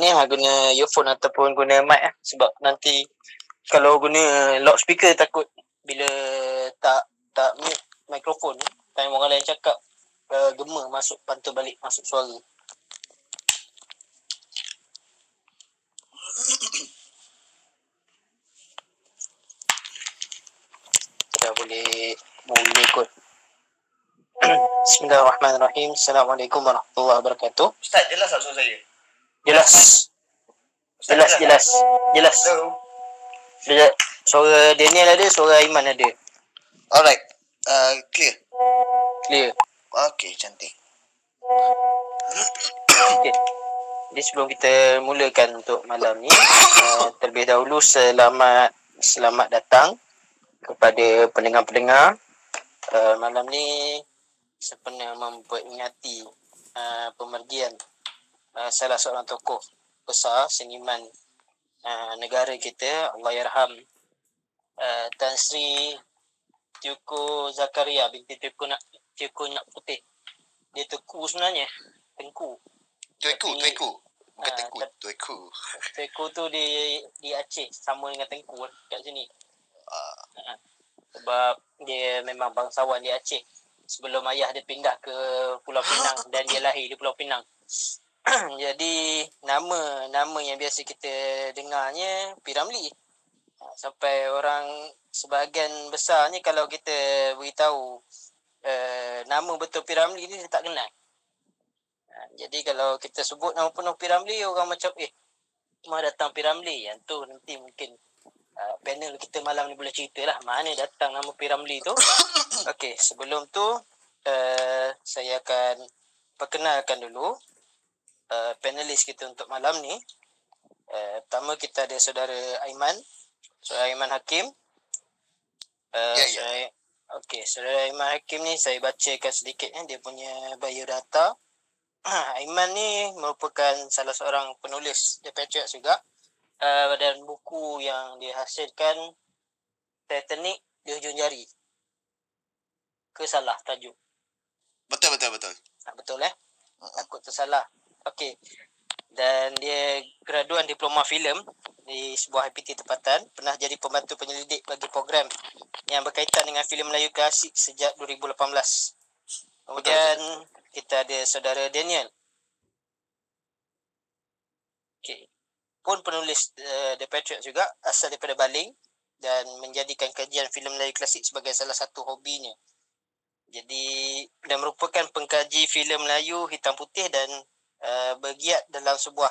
ni ha, guna earphone ataupun guna mic lah. Sebab nanti kalau guna loudspeaker takut bila tak tak mute mikrofon time orang lain cakap uh, gema masuk pantul balik masuk suara. Dah boleh boleh kot. Bismillahirrahmanirrahim. Assalamualaikum warahmatullahi wabarakatuh. Ustaz, jelas tak saya? Jelas. Jelas, jelas. Jelas. Sekejap. Suara Daniel ada, suara Aiman ada. Alright. Uh, clear. Clear. Okay, cantik. Okey. Jadi sebelum kita mulakan untuk malam ni, uh, terlebih dahulu selamat selamat datang kepada pendengar-pendengar. Uh, malam ni sempena memperingati uh, pemergian uh, salah seorang tokoh besar seniman uh, negara kita, Allah yarham uh, Tan Sri Teuku Zakaria binti Teuku nak Teuku nak putih. Dia teku sebenarnya. Tengku. Tuiku, Tapi- tuiku. Bukan Ah, tengku, tuiku. Teko tu di di Aceh sama dengan Tengku lah kat sini. Uh, Sebab dia memang bangsawan di Aceh. Sebelum ayah dia pindah ke Pulau Pinang dan dia lahir di Pulau Pinang. Jadi nama nama yang biasa kita dengarnya Piramli. Ha, Sampai orang sebahagian besarnya kalau kita beritahu uh, nama betul Piramli ni dia tak kenal. Ha, jadi kalau kita sebut nama penuh Piramli orang macam eh Mah datang Piramli yang tu nanti mungkin uh, panel kita malam ni boleh cerita lah mana datang nama Piramli tu. Okey, sebelum tu uh, saya akan perkenalkan dulu uh, panelis kita untuk malam ni. Uh, pertama kita ada saudara Aiman, saudara Aiman Hakim. Uh, Ya, ya. Saudara, okey, saudara Aiman Hakim ni saya bacakan sedikit eh, dia punya biodata. Aiman ni merupakan salah seorang penulis The Patriot juga uh, dan buku yang dihasilkan Titanic di hujung jari. Ke salah tajuk? betul, betul, betul. Tak betul eh? Uh-uh. Takut tersalah. Okey. Dan dia graduan diploma filem di sebuah IPT tempatan. Pernah jadi pembantu penyelidik bagi program yang berkaitan dengan filem Melayu klasik sejak 2018. Kemudian kita ada saudara Daniel. Okey. Pun penulis uh, The Patriot juga asal daripada Baling dan menjadikan kajian filem Melayu klasik sebagai salah satu hobinya. Jadi dan merupakan pengkaji filem Melayu hitam putih dan uh, bergiat dalam sebuah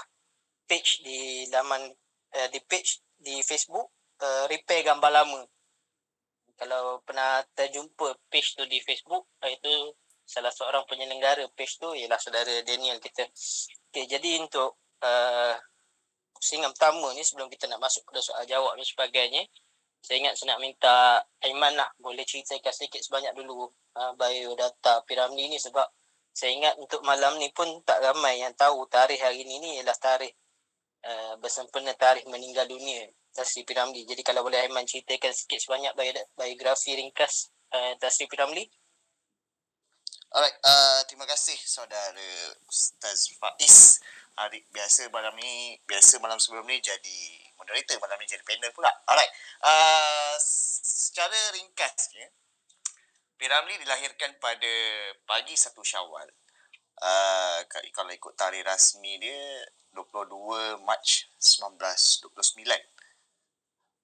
page di laman uh, di page di Facebook uh, repair gambar lama. Kalau pernah terjumpa page tu di Facebook, uh, itu salah seorang penyelenggara page tu ialah saudara Daniel kita. Okey, jadi untuk uh, pusingan pertama ni sebelum kita nak masuk pada soal jawab dan sebagainya, saya ingat saya nak minta Aiman lah boleh ceritakan sedikit sebanyak dulu uh, biodata Piramli ni sebab saya ingat untuk malam ni pun tak ramai yang tahu tarikh hari ni ni ialah tarikh uh, bersempena tarikh meninggal dunia Tasri Piramli. Jadi kalau boleh Aiman ceritakan sikit sebanyak bio- biografi ringkas uh, Tasri Piramli. Alright, uh, terima kasih saudara Ustaz Faiz. Hari biasa malam ni, biasa malam sebelum ni jadi moderator, malam ni jadi panel pula. Alright, uh, secara ringkasnya, Piramli dilahirkan pada pagi 1 Syawal. Uh, kalau ikut tarikh rasmi dia 22 Mac 1929.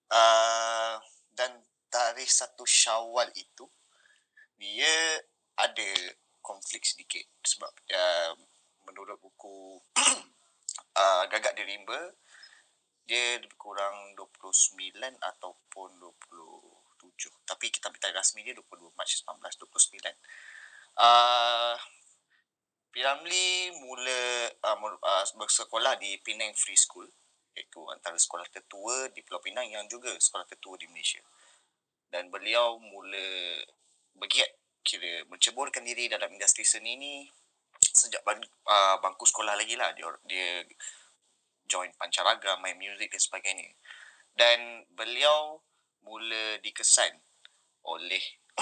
Uh, dan tarikh 1 Syawal itu dia ada konflik sedikit sebab uh, menurut buku uh, Gagak di Rimba dia lebih kurang 29 ataupun 27 tapi kita tarikh rasmi dia 22 Mac 1929 uh, Piramli mula uh, bersekolah di Penang Free School iaitu antara sekolah tertua di Pulau Pinang yang juga sekolah tertua di Malaysia. Dan beliau mula bergiat kira menceburkan diri dalam industri seni ni sejak uh, bangku sekolah lagi lah. Dia, dia join pancaraga, main muzik dan sebagainya. Dan beliau mula dikesan oleh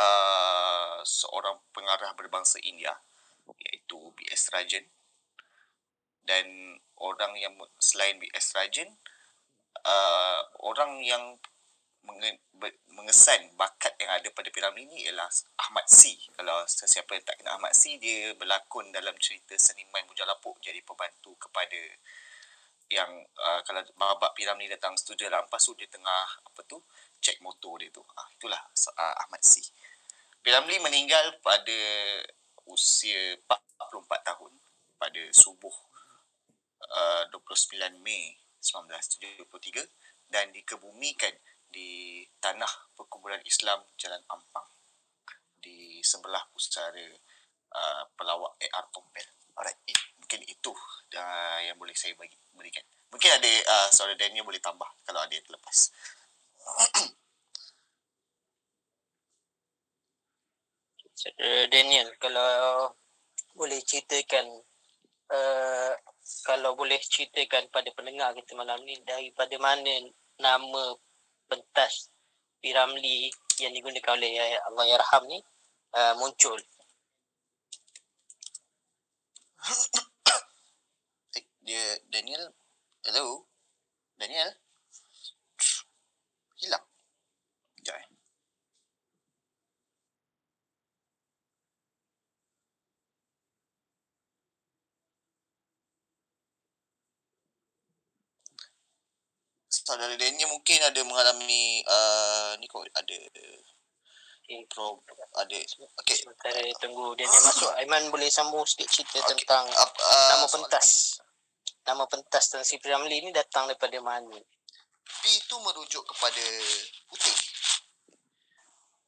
uh, seorang pengarah berbangsa India iaitu B.S. Rajan dan orang yang selain BS Rajan uh, orang yang mengesan bakat yang ada pada Piramli ni ialah Ahmad C. Kalau sesiapa yang tak kenal Ahmad C, dia berlakon dalam cerita Seniman Bujang Lapuk jadi pembantu kepada yang uh, kalau babak Piramli datang studio Rampas tu dia tengah apa tu cek motor dia tu. Ah itulah uh, Ahmad C. Piramli meninggal pada usia 44 tahun pada subuh uh, 29 Mei 1973 dan dikebumikan di tanah perkumpulan Islam Jalan Ampang di sebelah pusara uh, pelawak AR Tompel. Alright, mungkin itu uh, yang boleh saya bagi berikan. Mungkin ada uh, saudara Daniel boleh tambah kalau ada yang terlepas. Uh, Daniel, kalau boleh ceritakan uh, kalau boleh ceritakan pada pendengar kita malam ni daripada mana nama pentas Piramli yang digunakan oleh Allah Yarham ni uh, muncul. Eh, dia Daniel, hello? Daniel? Hilang. Sekejap eh. Saudara Daniel mungkin ada mengalami uh, ni kot ada Okay. pro ada okey Sementara tunggu Daniel masuk, Aiman boleh sambung sikit cerita Okey. tentang Ap- uh, nama pentas. Nama pentas Tan Sri Piramli ni datang daripada mana? P itu merujuk kepada putih.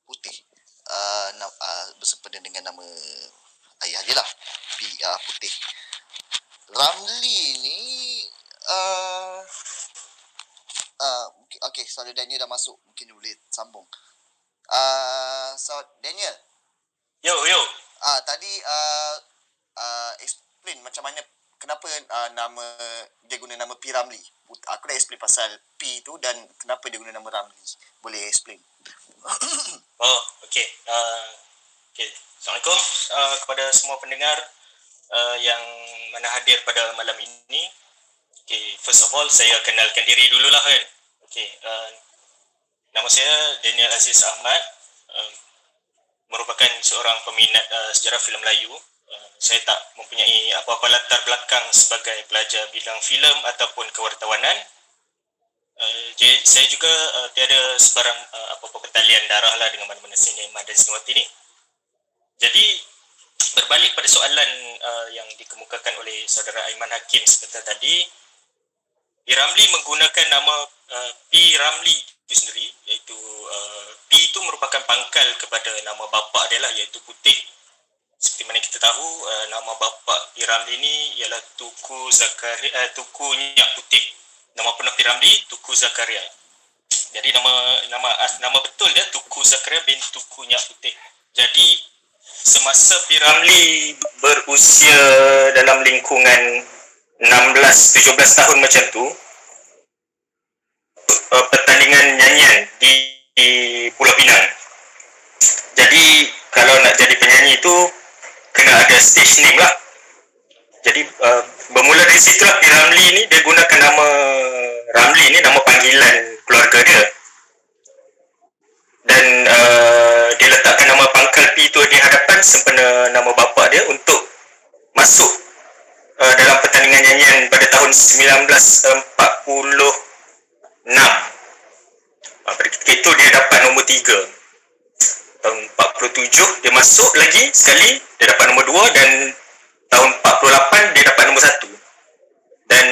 Putih. Uh, na, uh, bersempena dengan nama ayah dia lah. P uh, putih. Ramli ni uh, uh, okay, okay, saudara Daniel dah masuk. Mungkin dia boleh sambung. Uh, so Daniel, Yo, yo. ah uh, tadi uh, uh, explain macam mana kenapa uh, nama dia guna nama P Ramli. Aku dah explain pasal P tu dan kenapa dia guna nama Ramli. Boleh explain? Oh, okey. Uh, okey. Assalamualaikum uh, kepada semua pendengar uh, yang mana hadir pada malam ini. Okey, first of all saya kenalkan diri dululah kan. Okey, uh, nama saya Daniel Aziz Ahmad. Uh, merupakan seorang peminat uh, sejarah filem Melayu. Saya tak mempunyai apa-apa latar belakang sebagai pelajar bidang filem ataupun kewartawanan. Uh, saya juga uh, tiada sebarang uh, apa-apa pertalian darah lah dengan mana-mana sinema dan sinwati ni. Jadi berbalik pada soalan uh, yang dikemukakan oleh saudara Aiman Hakim sebentar tadi, P. Ramli menggunakan nama uh, P. Ramli itu sendiri iaitu uh, P itu merupakan pangkal kepada nama bapa dia lah iaitu Putih. Seperti mana kita tahu uh, nama bapa P. Ramli ni ialah Tuku Zakaria uh, Tuku Nyak Putih. Nama penuh P. Ramli Tuku Zakaria. Jadi nama nama nama betul dia Tuku Zakaria bin Tuku Nyak Putih. Jadi semasa P. Ramli berusia dalam lingkungan 16 17 tahun macam tu uh, pertandingan nyanyian di, di Pulau Pinang. Jadi kalau nak jadi penyanyi tu kena ada stage name lah. Jadi uh, bermula dari situ lah. Ramli ni dia gunakan nama Ramli ni nama panggilan keluarga dia. Dan uh, dia letakkan nama pangkal P tu di hadapan sempena nama bapa dia untuk masuk uh, dalam pertandingan nyanyian pada tahun 1946. Uh, pada ketika itu dia dapat nombor 3. Tahun 47 dia masuk lagi sekali dia dapat nombor 2 dan tahun 48 dia dapat nombor 1. Dan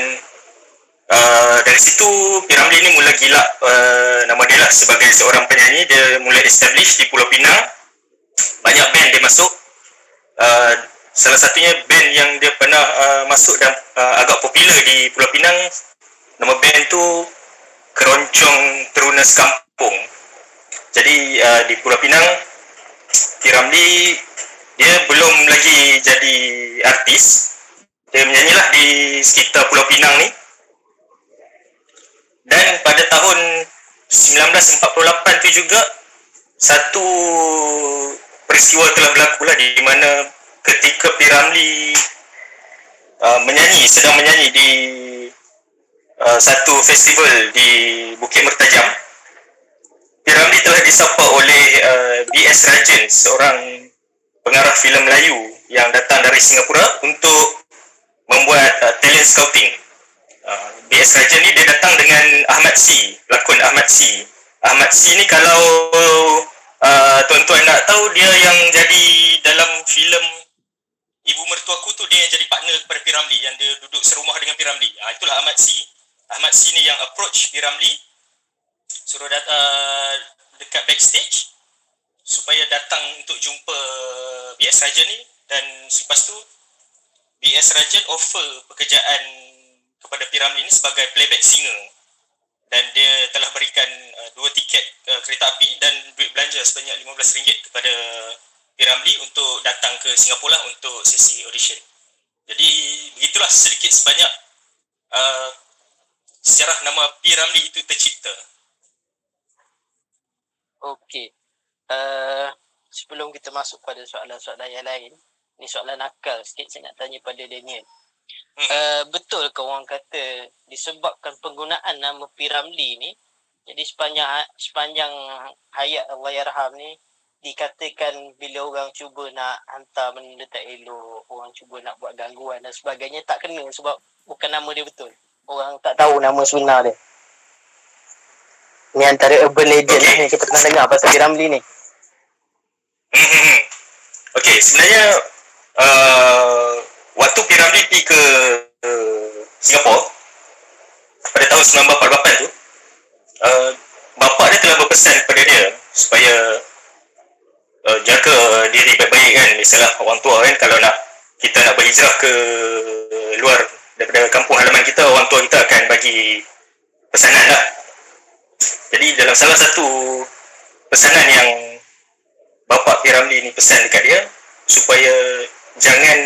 uh, dari situ P. Ramli ni mula gila uh, nama dia lah sebagai seorang penyanyi dia mula establish di Pulau Pinang. Banyak band dia masuk. Uh, salah satunya band yang dia pernah uh, masuk dan uh, agak popular di Pulau Pinang nama band tu Keroncong Teruna Sekampung. Jadi uh, di Pulau Pinang P. Ramli dia belum lagi jadi artis. Dia menyanyilah di sekitar Pulau Pinang ni. Dan pada tahun 1948 tu juga satu peristiwa telah berlaku lah di mana ketika P. Ramli uh, menyanyi sedang menyanyi di uh, satu festival di Bukit Mertajam Piramli telah disapa oleh uh, BS Rajan seorang pengarah filem Melayu yang datang dari Singapura untuk membuat uh, talent scouting uh, BS Rajan ni dia datang dengan Ahmad Si lakon Ahmad Si Ahmad Si ni kalau uh, tuan-tuan nak tahu dia yang jadi dalam filem ibu mertuaku tu dia yang jadi partner kepada Piramli yang dia duduk serumah dengan Piramli. Ha, itulah Ahmad Si. Ahmad Si ni yang approach Piramli suruh dat uh, dekat backstage supaya datang untuk jumpa BS Rajan ni dan selepas tu BS Rajan offer pekerjaan kepada Piramli ni sebagai playback singer dan dia telah berikan uh, dua tiket uh, kereta api dan duit belanja sebanyak RM15 kepada Piramli untuk datang ke Singapura lah untuk sesi audition. Jadi begitulah sedikit sebanyak uh, sejarah nama Piramli itu tercipta. Okey. Uh, sebelum kita masuk pada soalan-soalan yang lain, ni soalan nakal sikit saya nak tanya pada Daniel. Uh, betul ke orang kata disebabkan penggunaan nama Piramli ni jadi sepanjang sepanjang hayat Allah Yarham ni dikatakan bila orang cuba nak hantar benda tak elok, orang cuba nak buat gangguan dan sebagainya tak kena sebab bukan nama dia betul. Orang tak tahu nama sebenar dia. Ni antara urban legend okay. ni kita pernah dengar pasal Piramli ni. Okey, sebenarnya uh, waktu Piramli pergi ke uh, Singapura pada tahun 1948 tu, uh, bapa dia telah berpesan kepada dia supaya uh, jaga diri baik-baik kan misalnya orang tua kan kalau nak kita nak berhijrah ke luar daripada kampung halaman kita orang tua kita akan bagi pesanan lah jadi dalam salah satu pesanan yang bapa Piramli ni pesan dekat dia supaya jangan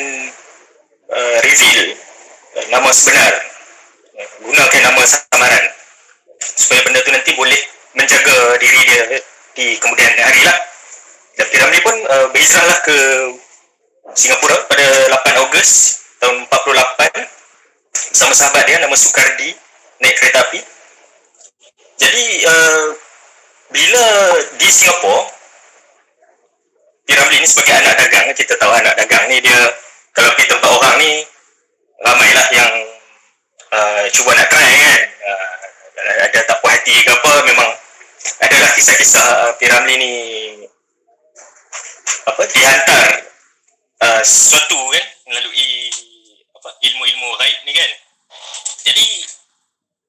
uh, reveal uh, nama sebenar. Gunakan nama samaran. Supaya benda tu nanti boleh menjaga diri dia di kemudian hari lah. Dan Piramli pun uh, berhijrah lah ke Singapura pada 8 Ogos tahun 48 bersama sahabat dia nama Sukardi naik kereta api. Jadi uh, bila di Singapura Piramli ni sebagai anak dagang kita tahu anak dagang ni dia kalau pergi tempat orang ni ramailah yang uh, cuba nak try kan. Uh, ada tak puas hati ke apa memang adalah kisah-kisah Piramli ni apa dihantar uh, sesuatu kan melalui apa ilmu-ilmu gaib ni kan. Jadi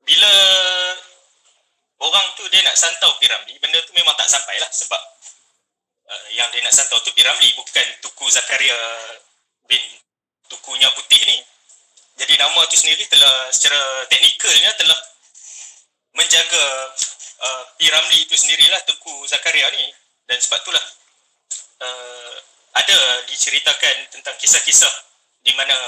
bila orang tu dia nak santau Piramli benda tu memang tak sampai lah sebab uh, yang dia nak santau tu Piramli bukan Tuku Zakaria bin Tuku Nyak Putih ni. Jadi nama tu sendiri telah secara teknikalnya telah menjaga uh, Piramli itu sendirilah Tuku Zakaria ni. Dan sebab itulah uh, ada diceritakan tentang kisah-kisah di mana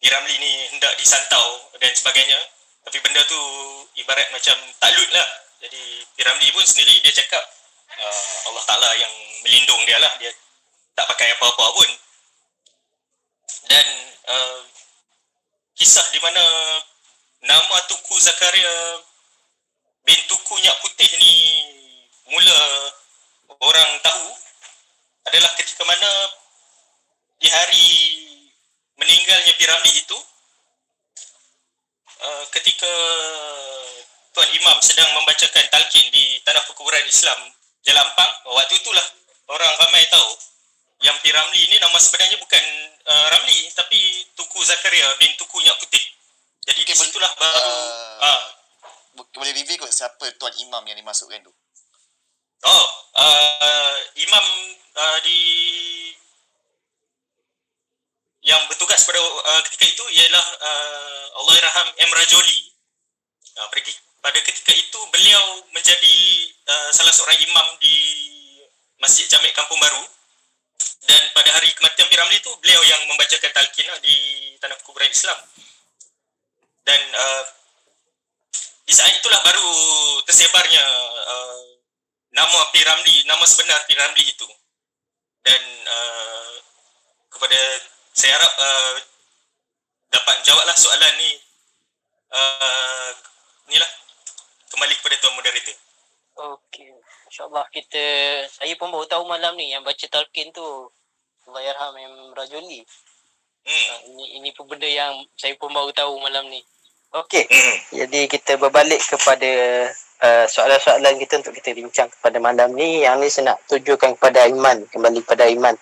Piramli ni hendak disantau dan sebagainya. Tapi benda tu ibarat macam taklut lah jadi Piramli pun sendiri dia cakap uh, Allah Ta'ala yang melindung dia lah. Dia tak pakai apa-apa pun. Dan uh, kisah di mana nama Tuku Zakaria bin Tuku Nyak Putih ni mula orang tahu adalah ketika mana di hari meninggalnya Piramli itu uh, ketika Tuan Imam sedang membacakan talqin di tanah perkuburan Islam Jelampang. Waktu itulah orang ramai tahu yang Piramli ini nama sebenarnya bukan uh, Ramli tapi Tuku Zakaria bin Tuku Nyak Putih. Jadi okay, di situlah baru uh, uh, boleh review kot siapa Tuan Imam yang dimasukkan tu? Oh, uh, imam uh, di yang bertugas pada uh, ketika itu ialah uh, Allahyarham M. Rajoli. Uh, pada, pada ketika itu beliau menjadi uh, salah seorang imam di Masjid Jamek Kampung Baru dan pada hari kematian Piramli itu beliau yang membacakan talqin uh, di tanah kuburan Islam. Dan uh, di saat itulah baru tersebarnya uh, nama Piramli, nama sebenar Piramli itu. Dan uh, kepada saya harap uh, dapat jawablah soalan ni uh, ni lah kembali kepada tuan moderator Okey. InsyaAllah kita, saya pun baru tahu malam ni yang baca talqin tu Allah Yarham Imam Rajuli. hmm. Ha, ini, ini pun benda yang saya pun baru tahu malam ni. Okey. Hmm. Jadi kita berbalik kepada uh, soalan-soalan kita untuk kita bincang kepada malam ni. Yang ni saya nak tujukan kepada Iman, kembali kepada Iman.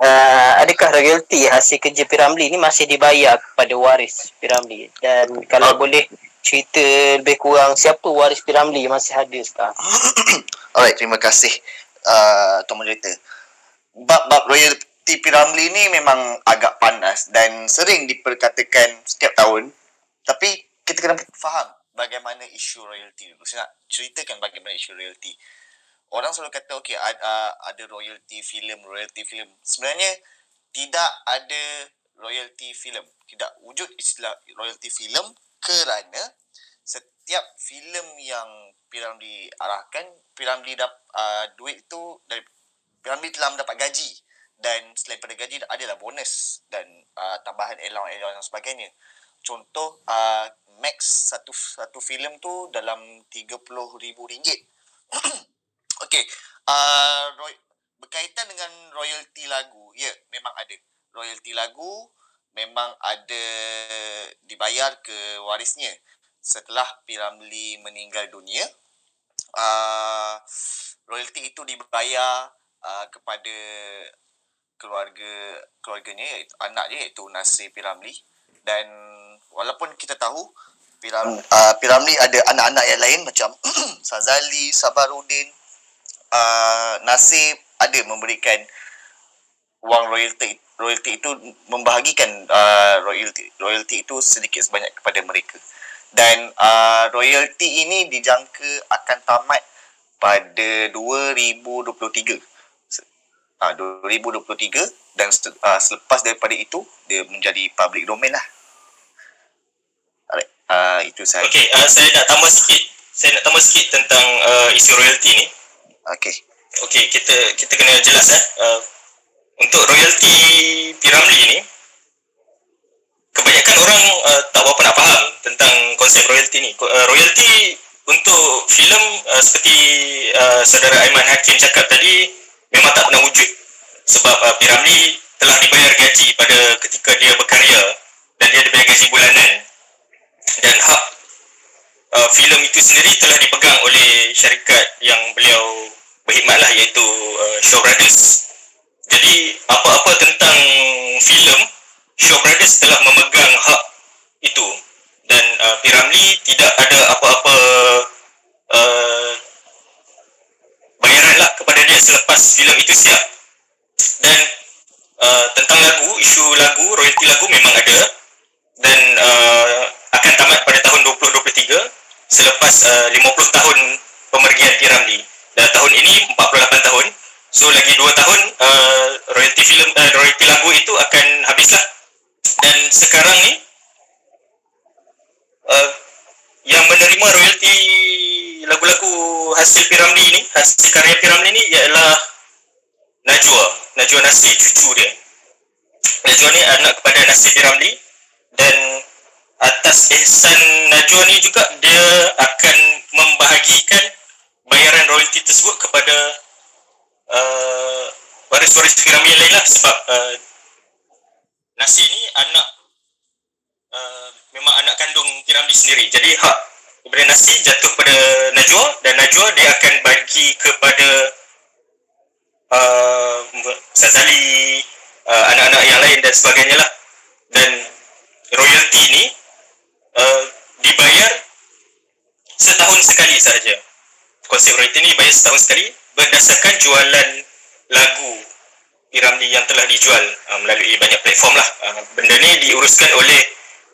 Uh, adakah royalty hasil kerja Piramli ni masih dibayar kepada waris Piramli? Dan kalau Oh. boleh cerita lebih kurang siapa waris Piramli masih ada sekarang? Alright, terima kasih uh, Tuan Moderator. Bab-bab royalty Piramli ni memang agak panas dan sering diperkatakan setiap tahun. Tapi kita kena faham bagaimana isu royalty dulu. Saya nak ceritakan bagaimana isu royalty. Orang selalu kata, okay, ada, uh, ada royalty filem, royalty filem. Sebenarnya, tidak ada royalty filem. Tidak wujud istilah royalty filem kerana setiap filem yang Piramli arahkan, Piramli dap, uh, duit itu dari Piramli telah mendapat gaji dan selain pada gaji adalah bonus dan uh, tambahan allowance dan sebagainya. Contoh uh, max satu satu filem tu dalam RM30,000. Okey, uh, roy, berkaitan dengan royalty lagu, ya memang ada. Royalty lagu memang ada dibayar ke warisnya setelah Piramli meninggal dunia. Uh, royalty itu dibayar uh, kepada keluarga keluarganya iaitu anaknya iaitu Nasir Piramli. Dan walaupun kita tahu Piram, uh, Piramli ada anak-anak yang lain macam Sazali, Sabarudin, uh, Nasir ada memberikan wang royalty royalty itu membahagikan uh, royalty royalty itu sedikit sebanyak kepada mereka dan uh, royalty ini dijangka akan tamat pada 2023 Se- uh, 2023 dan uh, selepas daripada itu dia menjadi public domain lah Alright, uh, itu sahaja Okey, uh, saya nak tambah sikit. Saya nak tambah sikit tentang uh, isu royalty ni. okay. Okey, kita kita kena jelas eh. Uh, untuk royalty Piramli ni kebanyakan orang uh, tak berapa nak faham tentang konsep royalty ni. Uh, royalty untuk filem uh, seperti uh, saudara Aiman Hakim cakap tadi memang tak pernah wujud sebab uh, Piramli telah dibayar gaji pada ketika dia berkarya dan dia dibayar gaji bulanan dan hak uh, filem itu sendiri telah dipegang oleh syarikat yang beliau berkhidmatlah iaitu uh, Shaw Brothers. Jadi apa-apa tentang filem Shaw Brothers telah memegang hak itu. Dan uh, Piramli tidak ada apa-apa uh, bayaran lah kepada dia selepas filem itu siap. Dan uh, tentang lagu isu lagu royalty lagu memang ada. Dan uh, akan tamat pada tahun 2023 selepas uh, 50 tahun pemergian Piramli dan tahun ini 48 tahun so lagi 2 tahun uh, royalty film uh, royalty lagu itu akan habislah. Dan sekarang ni uh, yang menerima royalty lagu-lagu hasil Piramli ni hasil karya Piramli ni ialah Najwa. Najwa Nasir cucu dia. Najwa ni anak kepada Nasir Piramli. Dan atas ihsan Najwa ni juga dia akan membahagikan bayaran royalty tersebut kepada uh, waris-waris Piramli yang lain lah sebab uh, Nasir ni anak uh, memang anak kandung Piramli sendiri jadi hak daripada Nasir jatuh pada Najwa dan Najwa dia akan bagi kepada uh, Sazali uh, anak-anak yang lain dan sebagainya lah dan royalty ni uh, dibayar setahun sekali sahaja. Konsep royalty ni dibayar setahun sekali berdasarkan jualan lagu Piramli yang telah dijual uh, melalui banyak platform lah. Uh, benda ni diuruskan oleh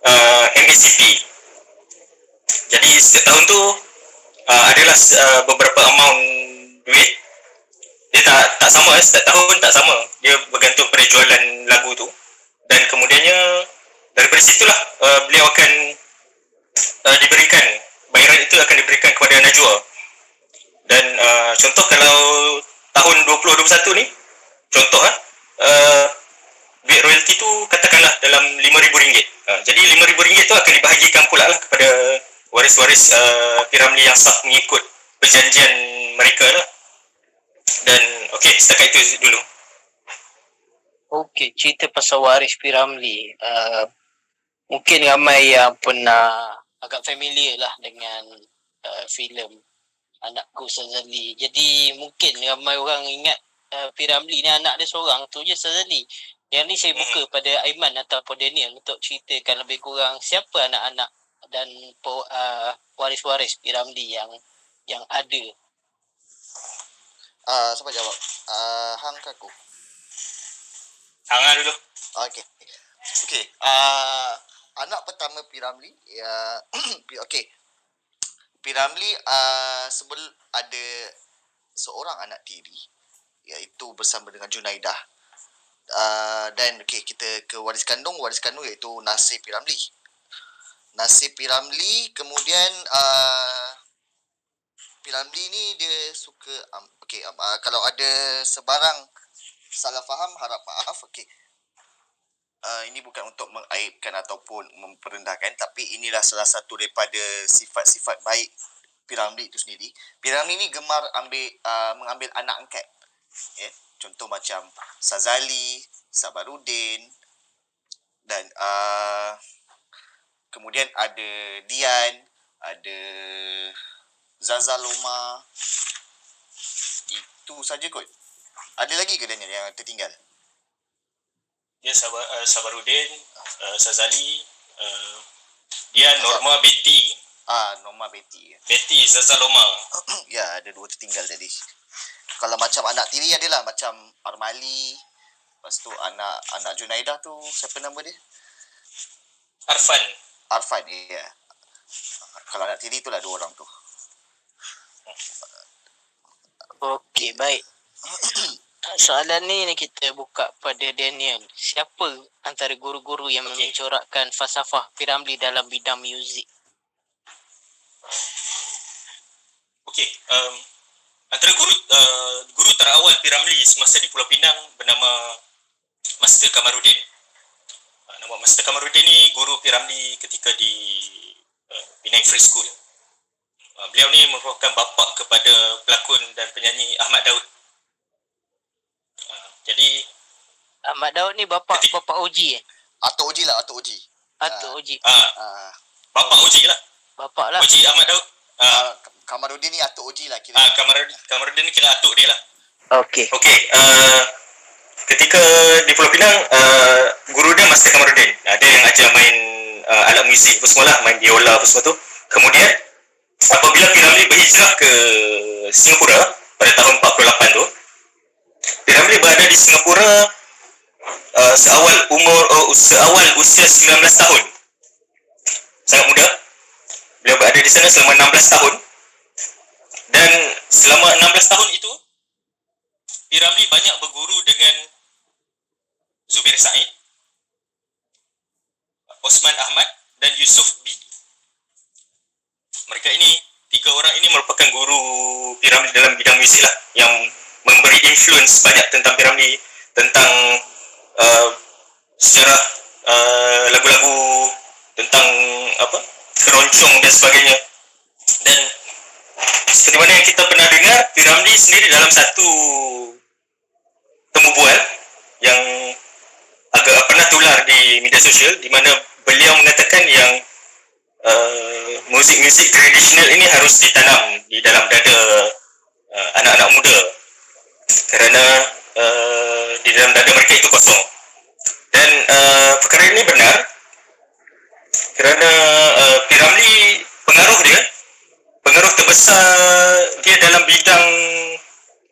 uh, MACP. Jadi setiap tahun tu uh, adalah uh, beberapa amount duit dia tak tak sama eh. setiap tahun tak sama dia bergantung pada jualan lagu tu dan kemudiannya daripada situlah uh, beliau akan uh, diberikan bayaran itu akan diberikan kepada Najwa dan uh, contoh kalau tahun 2021 ni contoh eh uh, duit royalty tu katakanlah dalam dalam RM5,000. Uh, jadi RM5,000 tu akan dibahagikan pula lah kepada waris-waris uh, Piramli yang sah mengikut perjanjian mereka lah. Dan okey, setakat itu dulu. Okey, cerita pasal waris Piramli. Uh, mungkin ramai yang pernah agak familiar lah dengan uh, filem Anakku Sazali. Jadi mungkin ramai orang ingat uh, Piramli ni anak dia seorang tu je Sazali. Yang ni saya buka pada Aiman ataupun Daniel untuk ceritakan lebih kurang siapa anak-anak dan uh, waris-waris Piramli yang yang ada. Ah, uh, siapa jawab? Ah, uh, hang ke aku? Hang lah dulu. Okey. Okey. Ah, uh, anak pertama Piramli ya uh, okey. Piramli uh, sebel ada seorang anak tiri iaitu bersama dengan Junaidah. Uh, dan okey kita ke waris kandung, waris kandung iaitu Nasir Piramli. Nasir Piramli kemudian uh, Piramli ni dia suka um, okey um, uh, kalau ada sebarang salah faham harap maaf okey uh, ini bukan untuk mengaibkan ataupun memperendahkan tapi inilah salah satu daripada sifat-sifat baik Piramli itu sendiri. Piramli ni gemar ambil uh, mengambil anak angkat. Yeah. contoh macam Sazali, Sabarudin dan uh, kemudian ada Dian, ada Zazaloma. Itu saja kot. Ada lagi ke Daniel yang tertinggal? Dia Sabar, uh, Sabarudin, uh, Sazali, uh, dia Norma Betty. Ah, Norma Betty. Betty Zazaloma. ya, ada dua tertinggal tadi. Kalau macam anak tiri adalah macam Armali. Lepas tu anak anak Junaidah tu siapa nama dia? Arfan. Arfan, ya. Kalau anak tiri itulah dua orang tu. Okey, baik. soalan ni ni kita buka pada Daniel. Siapa antara guru-guru yang okay. mencorakkan falsafah Piramli dalam bidang muzik? Okey, um, antara guru uh, guru terawal Piramli semasa di Pulau Pinang bernama Master Kamarudin. Uh, nama Master Kamarudin ni guru Piramli ketika di uh, Penang Free School. Uh, beliau ni merupakan bapa kepada pelakon dan penyanyi Ahmad Daud jadi Ahmad Daud ni bapa bapa Oji eh? Atuk Oji lah, Atuk Oji. Atuk uh, Oji. Ah. Uh, bapa Oji lah. Bapa lah. Oji Ahmad Daud. Ah. Uh, Kamarudin ni Atuk Oji lah kira. Ah, Kamarudin, Kamarudin ni kira atuk dia lah. Okey. Okey, uh, ketika di Pulau Pinang, uh, guru dia Master Kamarudin. Ada yang ajar main uh, alat muzik apa semua lah, main biola apa semua tu. Kemudian, apabila Piramli berhijrah ke Singapura pada tahun 48 tu, Piramli berada di Singapura uh, seawal umur uh, seawal usia 19 tahun. Sangat muda. Beliau berada di sana selama 16 tahun. Dan selama 16 tahun itu Piramli banyak berguru dengan Zubir Said, Osman Ahmad dan Yusuf B. Mereka ini tiga orang ini merupakan guru Piramli dalam bidang muzik lah yang memberi influence banyak tentang Piramli tentang uh, sejarah uh, lagu-lagu tentang apa keroncong dan sebagainya. Dan seperti mana yang kita pernah dengar Piramli sendiri dalam satu temu bual yang agak pernah tular di media sosial di mana beliau mengatakan yang uh, muzik-muzik tradisional ini harus ditanam di dalam dada uh, anak-anak muda kerana uh, di dalam dada mereka itu kosong. Dan uh, perkara ini benar kerana uh, Piramli pengaruh dia pengaruh terbesar dia dalam bidang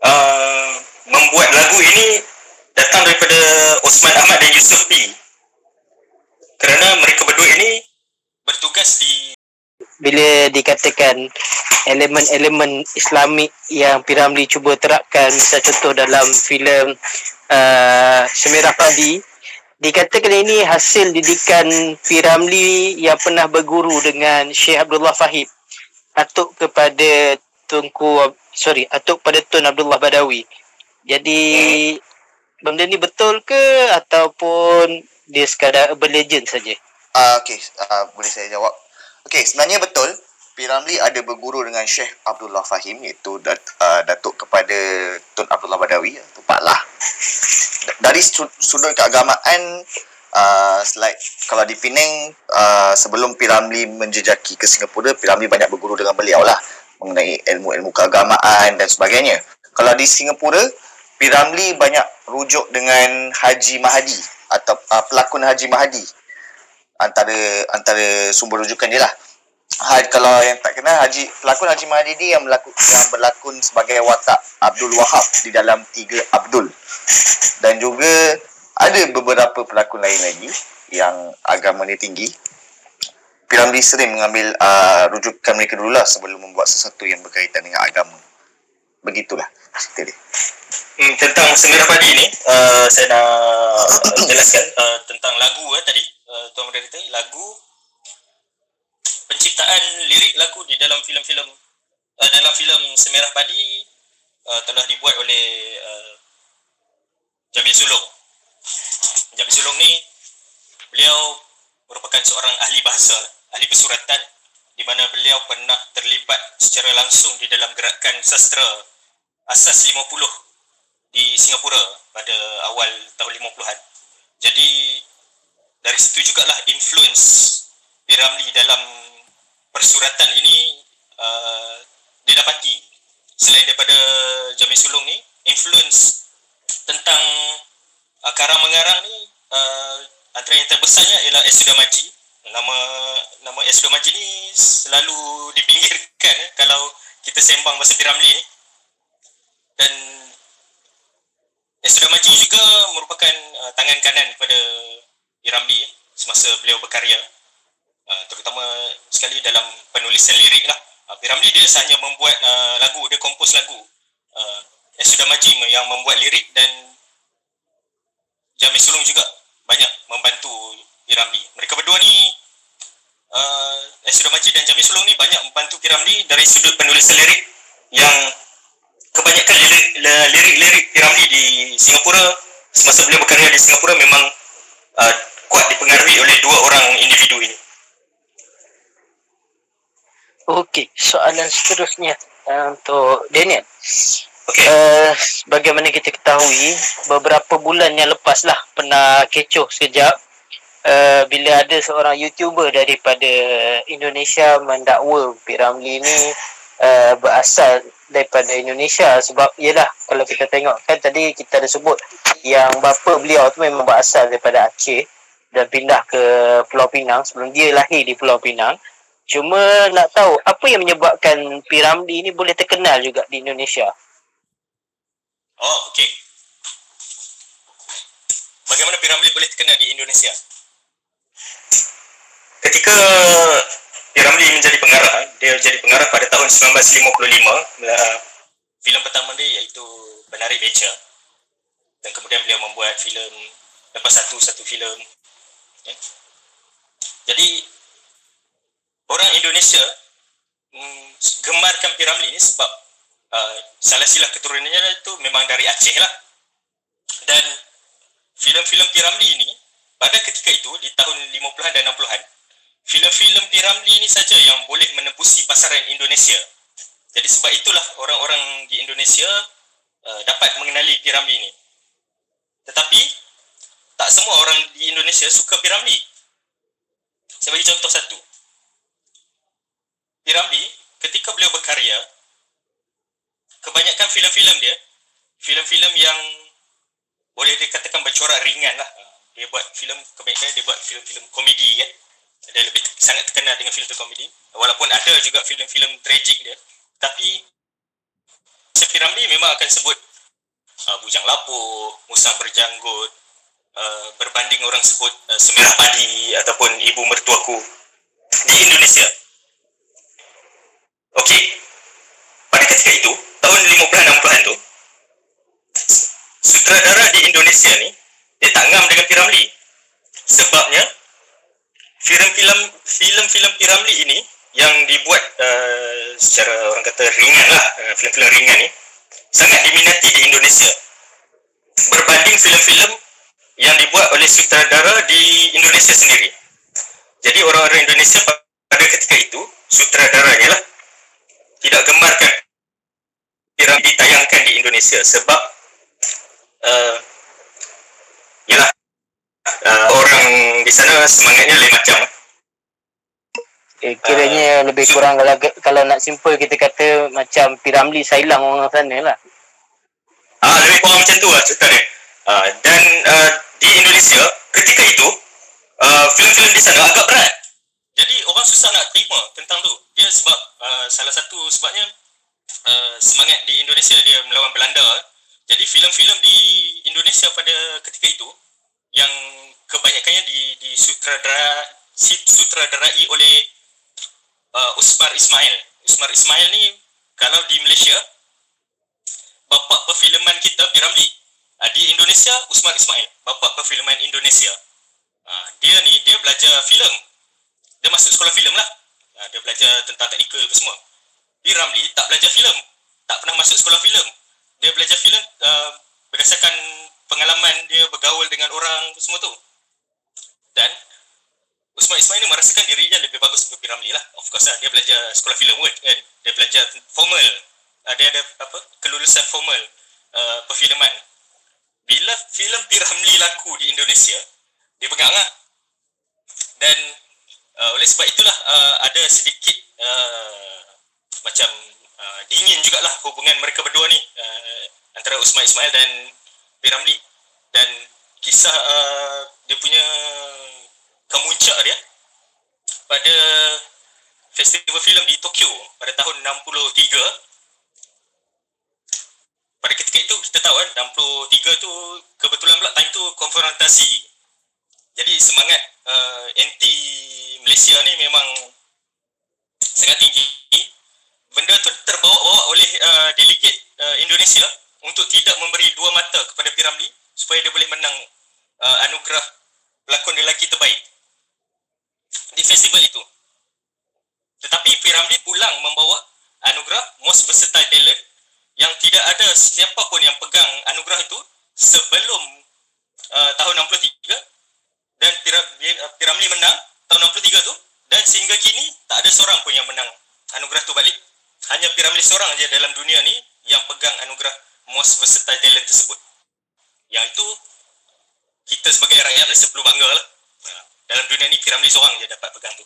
uh, membuat lagu ini datang daripada Osman Ahmad dan Yusuf P. Kerana mereka berdua ini bertugas di bila dikatakan elemen-elemen Islamik yang Piramli cuba terapkan misal contoh dalam filem uh, Semerah Padi dikatakan ini hasil didikan Piramli yang pernah berguru dengan Syekh Abdullah Fahib atuk kepada Tunku sorry atuk kepada Tun Abdullah Badawi jadi benda ni betul ke ataupun dia sekadar urban legend saja? Ah, okay, uh, boleh saya jawab. Okay, sebenarnya betul. Piramli ada berguru dengan Syekh Abdullah Fahim iaitu dat, uh, Datuk kepada Tun Abdullah Badawi atau Pak Lah. Dari sudut keagamaan uh, like kalau di Penang uh, sebelum Piramli menjejaki ke Singapura, Piramli banyak berguru dengan beliau lah mengenai ilmu-ilmu keagamaan dan sebagainya. Kalau di Singapura, Piramli banyak rujuk dengan Haji Mahadi atau uh, pelakon Haji Mahadi antara antara sumber rujukan dia lah. Ha, kalau yang tak kenal Haji pelakon Haji Mahdi yang berlakon yang berlakon sebagai watak Abdul Wahab di dalam Tiga Abdul. Dan juga ada beberapa pelakon lain lagi yang agama ni tinggi. Piramli sering mengambil uh, rujukan mereka dulu lah sebelum membuat sesuatu yang berkaitan dengan agama. Begitulah cerita dia. Hmm, tentang Semirah Padi ni, uh, saya nak jelaskan uh, tentang lagu eh, tadi. Uh, Tuan Muda kata, lagu penciptaan lirik lagu di dalam filem-filem uh, dalam filem Semerah Padi uh, telah dibuat oleh uh, Jamil Sulong. Jamil Sulong ni beliau merupakan seorang ahli bahasa, ahli pesuratan di mana beliau pernah terlibat secara langsung di dalam gerakan sastra asas 50 di Singapura pada awal tahun 50-an. Jadi dari situ jugalah influence Piramli dalam persuratan ini uh, didapati selain daripada Jamil Sulung ni influence tentang uh, karang mengarang ni uh, antara yang terbesarnya ialah Esudah Maji nama nama Esudah Maji ni selalu dipinggirkan eh, kalau kita sembang bahasa Piramli ni dan Esudah Maji juga merupakan uh, tangan kanan kepada Piramli eh, semasa beliau berkarya uh, terutama sekali dalam penulisan lirik lah. Uh, Piramli dia hanya membuat uh, lagu, dia kompos lagu. Uh, Sudah Majim yang membuat lirik dan Jamil Sulung juga banyak membantu Piramli. Mereka berdua ni uh, Sudah Majid dan Jamil Sulung ni banyak membantu Piramli dari sudut penulisan lirik yang kebanyakan lirik-lirik Piramli di Singapura semasa beliau berkarya di Singapura memang uh, kuat dipengaruhi oleh dua orang individu ini. Okey, soalan seterusnya uh, untuk Daniel. Okay. Uh, bagaimana kita ketahui beberapa bulan yang lepas lah pernah kecoh sekejap uh, bila ada seorang YouTuber daripada Indonesia mendakwa Piramli ni uh, berasal daripada Indonesia sebab ialah kalau kita tengok kan tadi kita ada sebut yang bapa beliau tu memang berasal daripada Aceh dan pindah ke Pulau Pinang sebelum dia lahir di Pulau Pinang Cuma nak tahu apa yang menyebabkan Piramli ni boleh terkenal juga di Indonesia. Oh, okey. Bagaimana Piramli boleh terkenal di Indonesia? Ketika Piramli menjadi pengarah, dia jadi pengarah pada tahun 1955. Filem pertama dia iaitu Benari Beca. Dan kemudian beliau membuat filem lepas satu satu filem. Okay. Jadi orang Indonesia mm, gemarkan Piramli ni sebab uh, salah silah keturunannya itu memang dari Aceh lah. Dan filem-filem Piramli ini pada ketika itu di tahun 50-an dan 60-an, filem-filem Piramli ini saja yang boleh menembusi pasaran Indonesia. Jadi sebab itulah orang-orang di Indonesia uh, dapat mengenali Piramli ini. Tetapi tak semua orang di Indonesia suka Piramli. Saya bagi contoh satu. Piramli ketika beliau berkarya kebanyakan filem-filem dia filem-filem yang boleh dikatakan bercorak ringan lah dia buat filem kebanyakan dia buat filem-filem komedi kan dia lebih sangat terkenal dengan filem komedi walaupun ada juga filem-filem tragik dia tapi Piramli memang akan sebut uh, Bujang Lapuk, Musang Berjanggut uh, berbanding orang sebut uh, Semerah Padi ataupun Ibu Mertuaku di Indonesia Okey. Pada ketika itu, tahun 50-an 60-an tu, sutradara di Indonesia ni, dia tak ngam dengan Piramli. Sebabnya, filem-filem filem-filem Piramli ini yang dibuat uh, secara orang kata ringan lah, uh, filem-filem ringan ni, sangat diminati di Indonesia. Berbanding filem-filem yang dibuat oleh sutradara di Indonesia sendiri. Jadi orang-orang Indonesia pada ketika itu sutradaranya lah tidak gemarkan piramid ditayangkan di Indonesia sebab uh, yalah uh, orang di sana semangatnya lain macam. Eh, kiranya uh, lebih kurang kalau kalau nak simple kita kata macam Piramli Sailang orang sana lah. Ah lebih kurang macam tu lah cerita dia. Uh, dan uh, di Indonesia ketika itu uh, filem-filem di sana agak berat. Jadi orang susah nak terima tentang tu. Dia sebab uh, salah satu sebabnya uh, semangat di Indonesia dia melawan Belanda. Jadi filem-filem di Indonesia pada ketika itu yang kebanyakannya di di sutradara sutradarai oleh uh, Usmar Ismail. Usmar Ismail ni kalau di Malaysia bapa perfilman kita Piramli. Uh, di Indonesia Usmar Ismail, bapa perfilman Indonesia. Uh, dia ni dia belajar filem. Dia masuk sekolah filem lah. Uh, dia belajar tentang teknikal apa semua. Piramli tak belajar filem. Tak pernah masuk sekolah filem. Dia belajar filem uh, berdasarkan pengalaman dia bergaul dengan orang semua tu. Dan Usman Ismail ni merasakan dirinya lebih bagus daripada Piramli lah. Of course lah, dia belajar sekolah filem pun kan. Dia belajar formal. Uh, dia ada apa kelulusan formal uh, perfilman. Bila filem Piramli laku di Indonesia, dia pegang lah. Dan uh, oleh sebab itulah uh, ada sedikit uh, macam uh, dingin jugalah hubungan mereka berdua ni. Uh, antara Usman Ismail dan Piramli. Dan kisah uh, dia punya kemuncak dia pada festival filem di Tokyo pada tahun 63 pada ketika itu kita tahu kan 63 tu kebetulan pula time tu konfrontasi. Jadi semangat uh, anti Malaysia ni memang sangat tinggi. Benda tu terbawa-bawa oleh uh, delegate uh, Indonesia untuk tidak memberi dua mata kepada Piramli supaya dia boleh menang uh, anugerah pelakon lelaki terbaik di festival itu. Tetapi Piramli pulang membawa anugerah Most Versatile Talent yang tidak ada siapa pun yang pegang anugerah itu sebelum uh, tahun 63 dan Piramli menang tahun 63 tu dan sehingga kini tak ada seorang pun yang menang anugerah tu balik. Hanya Piramli seorang je dalam dunia ni yang pegang anugerah Most Versatile Talent tersebut. Yang itu kita sebagai rakyat Malaysia perlu bangga lah dalam dunia ni Piramli seorang je dapat pegang tu.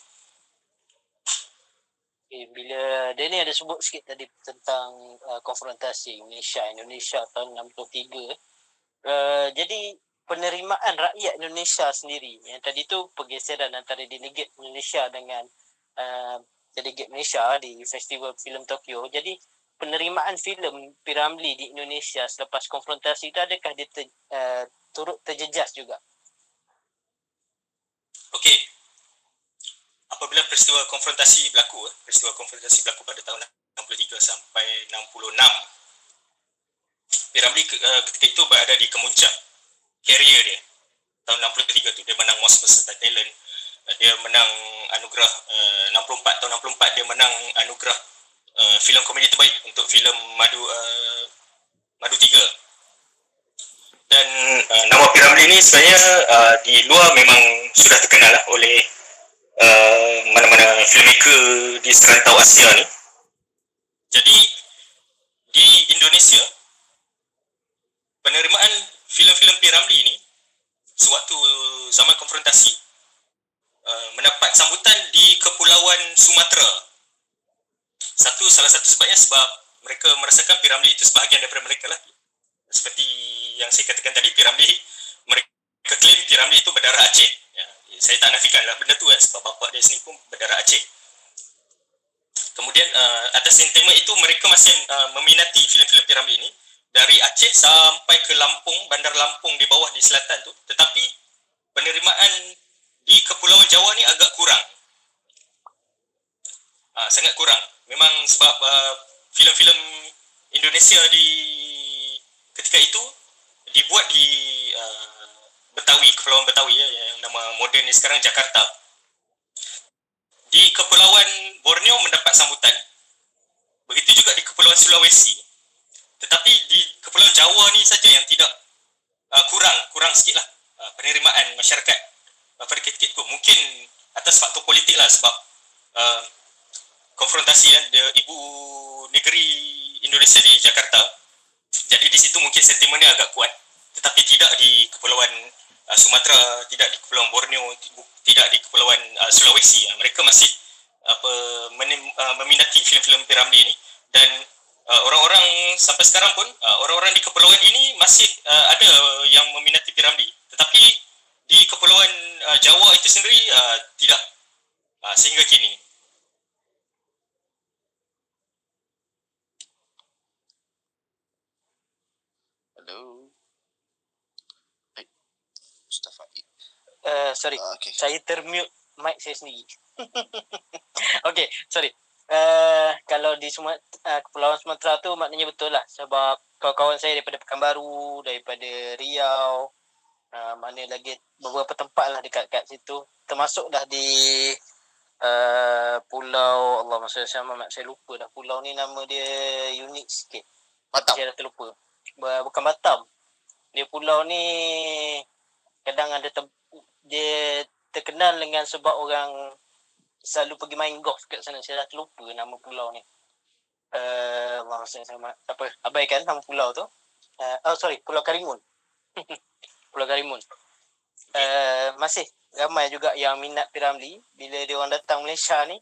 Okay, bila ni ada sebut sikit tadi tentang uh, konfrontasi Indonesia Indonesia tahun 63 uh, jadi penerimaan rakyat Indonesia sendiri yang tadi tu pergeseran antara delegate Malaysia dengan uh, delegate Malaysia di Festival Film Tokyo. Jadi penerimaan filem Piramli di Indonesia selepas konfrontasi itu adakah dia ter, uh, turut terjejas juga? Okey. Apabila peristiwa konfrontasi berlaku, eh, peristiwa konfrontasi berlaku pada tahun 63 sampai 66. Piramli uh, ketika itu berada di kemuncak karier dia. Tahun 63 tu dia menang Most Versatile Talent. Uh, dia menang anugerah uh, 64 tahun 64 dia menang anugerah uh, filem komedi terbaik untuk filem Madu uh, Madu 3 dan uh, nama Piramli ni sebenarnya uh, di luar memang sudah terkenal lah oleh uh, mana-mana filmmaker di serantau Asia ni. Jadi di Indonesia penerimaan filem-filem Piramli ni sewaktu zaman konfrontasi uh, mendapat sambutan di Kepulauan Sumatera. Satu salah satu sebabnya sebab mereka merasakan Piramli itu sebahagian daripada mereka lah. Seperti yang saya katakan tadi Piramli mereka klaim Piramli itu berdarah Aceh saya tak nafikan lah benda tu kan sebab bapa dia sendiri pun berdarah Aceh. Kemudian uh, atas sentimen itu mereka masih uh, meminati filem-filem Piramli ini. Dari Aceh sampai ke Lampung bandar Lampung di bawah di selatan tu. Tetapi penerimaan di kepulauan Jawa ni agak kurang. Uh, sangat kurang. Memang sebab uh, filem-filem Indonesia di ketika itu dibuat di uh, Betawi, Kepulauan Betawi ya, yang nama moden ni sekarang Jakarta. Di Kepulauan Borneo mendapat sambutan. Begitu juga di Kepulauan Sulawesi. Tetapi di Kepulauan Jawa ni saja yang tidak uh, kurang, kurang sikit lah. uh, penerimaan masyarakat uh, pada ketika itu mungkin atas faktor politik lah sebab uh, konfrontasi kan dia ibu negeri Indonesia di Jakarta jadi di situ mungkin sentimennya agak kuat tetapi tidak di kepulauan uh, Sumatera tidak di kepulauan Borneo tidak di kepulauan uh, Sulawesi. Uh, mereka masih apa menim, uh, meminati filem-filem Piramli ini dan uh, orang-orang sampai sekarang pun uh, orang-orang di kepulauan ini masih uh, ada yang meminati Piramli. Tetapi di kepulauan uh, Jawa itu sendiri uh, tidak. Uh, sehingga kini. Hello. Uh, sorry, Uh, okay. saya termute mic saya sendiri. okay, sorry. Uh, kalau di semua uh, Kepulauan Sumatera tu maknanya betul lah sebab kawan-kawan saya daripada Pekanbaru, daripada Riau, uh, mana lagi beberapa tempat lah dekat kat situ termasuk dah di uh, pulau Allah masa saya mak saya lupa dah pulau ni nama dia unik sikit. Batam. Saya dah terlupa. Bu- Bukan Batam. Dia pulau ni kadang ada tem- dia terkenal dengan sebab orang selalu pergi main golf kat sana. Saya dah terlupa nama pulau ni. Uh, Allah sama apa abaikan nama pulau tu. Uh, oh sorry, Pulau Karimun. pulau Karimun. Uh, masih ramai juga yang minat Piramli bila dia orang datang Malaysia ni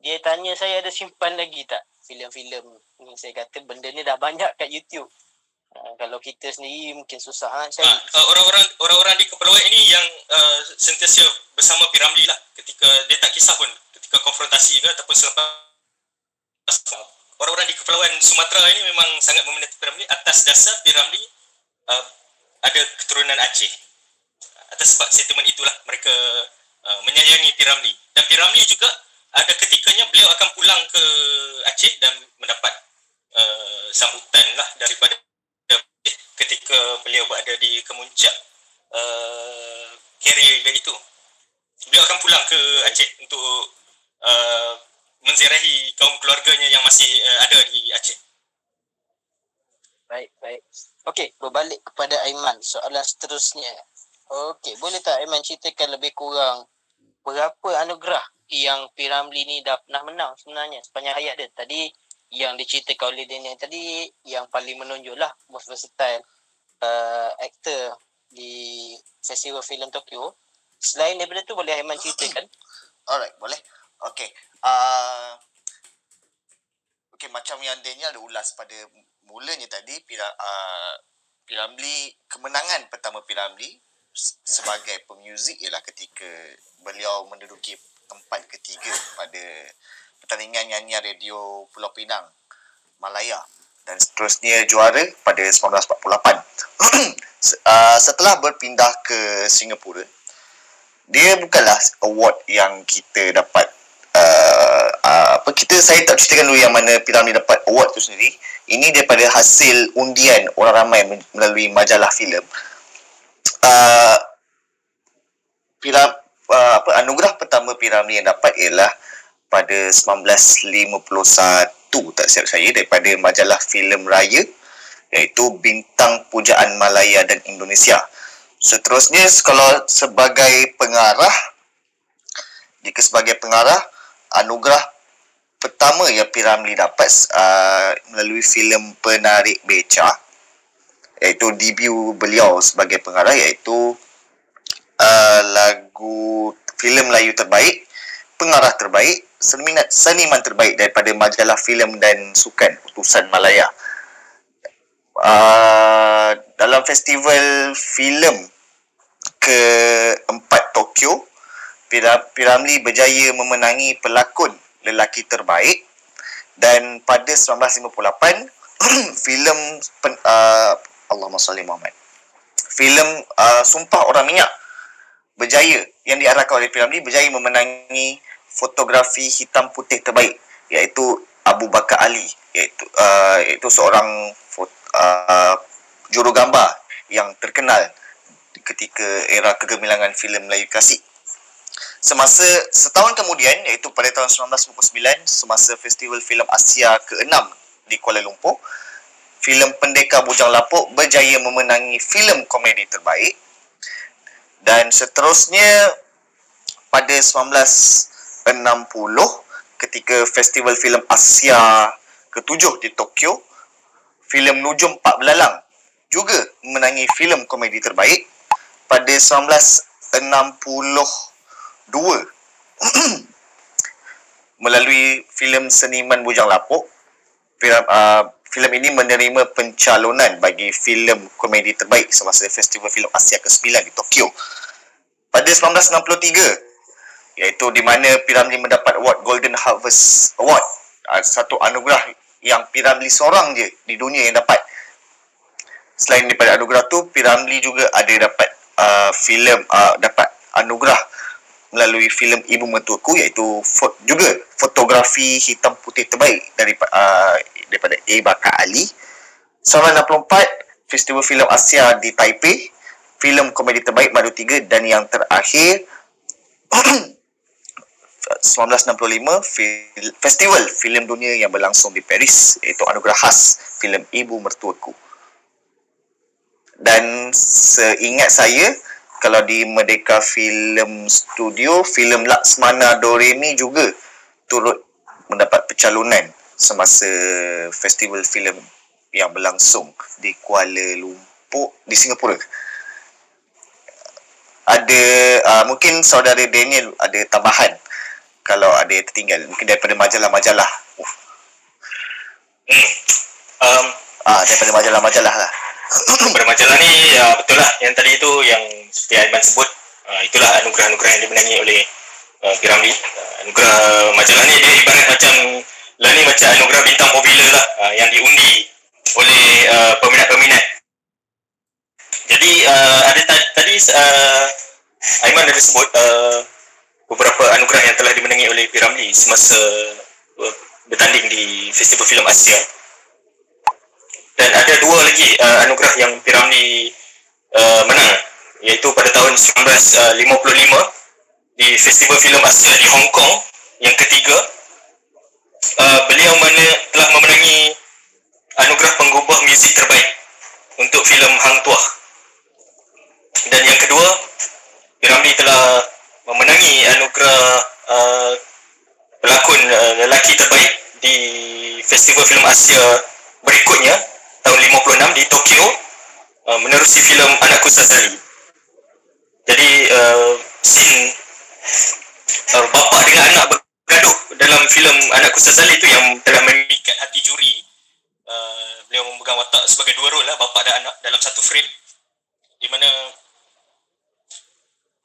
dia tanya saya ada simpan lagi tak filem-filem ni saya kata benda ni dah banyak kat YouTube Uh, kalau kita sendiri mungkin susah nak cari. uh, uh, orang-orang orang-orang di kepulauan ini yang uh, sentiasa bersama Piramli lah ketika dia tak kisah pun ketika konfrontasi ke ataupun selepas. Orang-orang di kepulauan Sumatera ini memang sangat meminati Piramli. Atas dasar Piramli uh, ada keturunan Aceh. Atas sebab sentimen itulah mereka uh, menyayangi Piramli. Dan Piramli juga ada ketikanya beliau akan pulang ke Aceh dan mendapat uh, sambutan lah daripada ketika beliau berada di kemuncak uh, carrier dia itu beliau akan pulang ke Aceh untuk uh, menziarahi kaum keluarganya yang masih uh, ada di Aceh Baik, baik. Okey, berbalik kepada Aiman. Soalan seterusnya. Okey, boleh tak Aiman ceritakan lebih kurang berapa anugerah yang Piramli ni dah pernah menang sebenarnya sepanjang hayat dia. Tadi yang diceritakan oleh Daniel tadi yang paling menonjol lah most versatile uh, actor di Festival Film Tokyo. Selain daripada tu boleh Aiman ceritakan? Alright, boleh. Okay. Uh, okay, macam yang Daniel ada ulas pada mulanya tadi, Pira, uh, Piramli, kemenangan pertama Piramli sebagai pemuzik ialah ketika beliau menduduki tempat ketiga pada pertandingan nyanyian radio Pulau Pinang, Malaya. Dan seterusnya juara pada 1948. Se- uh, setelah berpindah ke Singapura, dia bukanlah award yang kita dapat uh, uh, apa kita saya tak ceritakan dulu yang mana Piramli dapat award tu sendiri. Ini daripada hasil undian orang ramai melalui majalah filem. Uh, Piram, uh, apa anugerah pertama Piramli yang dapat ialah pada 1951 tak silap saya daripada majalah filem raya iaitu Bintang Pujaan Malaya dan Indonesia. Seterusnya kalau sebagai pengarah jika sebagai pengarah anugerah pertama yang Piramli dapat uh, melalui filem Penarik Beca iaitu debut beliau sebagai pengarah iaitu uh, lagu filem Melayu terbaik pengarah terbaik seniman, seniman terbaik daripada majalah filem dan sukan utusan Malaya. Uh, dalam festival filem keempat Tokyo Pira- Piramli berjaya memenangi pelakon lelaki terbaik dan pada 1958 filem pen, uh, Allahumma salli Muhammad. Filem uh, Sumpah Orang Minyak berjaya yang diarahkan oleh Piramli berjaya memenangi fotografi hitam putih terbaik iaitu Abu Bakar Ali iaitu uh, iaitu seorang fot, uh, jurugambar yang terkenal ketika era kegemilangan filem Melayu klasik. Semasa setahun kemudian iaitu pada tahun 1999 semasa Festival Filem Asia ke-6 di Kuala Lumpur, filem Pendekar Bujang Lapuk berjaya memenangi filem komedi terbaik Dan seterusnya pada 1960 ketika Festival Filem Asia ketujuh di Tokyo, filem Nujum Pak Belalang juga menangi filem komedi terbaik pada 1962 melalui filem Seniman Bujang Lapuk filem uh, filem ini menerima pencalonan bagi filem komedi terbaik semasa Festival Filem Asia ke-9 di Tokyo. Pada 1963 iaitu di mana Piramli mendapat award Golden Harvest Award. Uh, satu anugerah yang Piramli seorang je di dunia yang dapat. Selain daripada anugerah tu Piramli juga ada dapat uh, filem uh, dapat anugerah melalui filem Ibu Mertuaku iaitu fot, juga fotografi hitam putih terbaik daripada uh, daripada A. Bakar Ali. 1964 Festival Filem Asia di Taipei, filem komedi terbaik Madu 3 dan yang terakhir 1965 fil- Festival Filem Dunia yang berlangsung di Paris iaitu anugerah khas filem Ibu Mertuaku. Dan seingat saya kalau di Merdeka Film Studio, filem Laksmana Doremi juga turut mendapat pencalonan semasa festival filem yang berlangsung di Kuala Lumpur di Singapura. Ada uh, mungkin saudara Daniel ada tambahan kalau ada yang tertinggal mungkin daripada majalah-majalah. Hmm. Um, Ah daripada majalah-majalah lah. daripada majalah ni uh, betul lah yang tadi tu yang seperti Aiman sebut uh, itulah anugerah-anugerah yang dimenangi oleh uh, Piramli uh, anugerah majalah ni dia ibarat macam lah ni macam anugerah bintang popular lah uh, yang diundi oleh uh, peminat-peminat jadi uh, ada ta- tadi uh, Aiman ada sebut uh, beberapa anugerah yang telah dimenangi oleh Piramli semasa uh, bertanding di Festival Filem Asia. Dan ada dua lagi uh, anugerah yang Piramli uh, menang iaitu pada tahun 1955 di Festival Filem Asia di Hong Kong yang ketiga. Uh, beliau mana telah memenangi anugerah penggubah muzik terbaik untuk filem Hang Tuah. Dan yang kedua Piramli telah memenangi anugerah uh, pelakon uh, lelaki terbaik di Festival Filem Asia berikutnya tahun 56 di Tokyo uh, menerusi filem Anakku Sazali. Jadi uh, scene uh, bapa dengan anak bergaduh dalam filem Anakku Sazali itu yang telah memikat hati juri. Uh, beliau memegang watak sebagai dua role lah bapa dan anak dalam satu frame di mana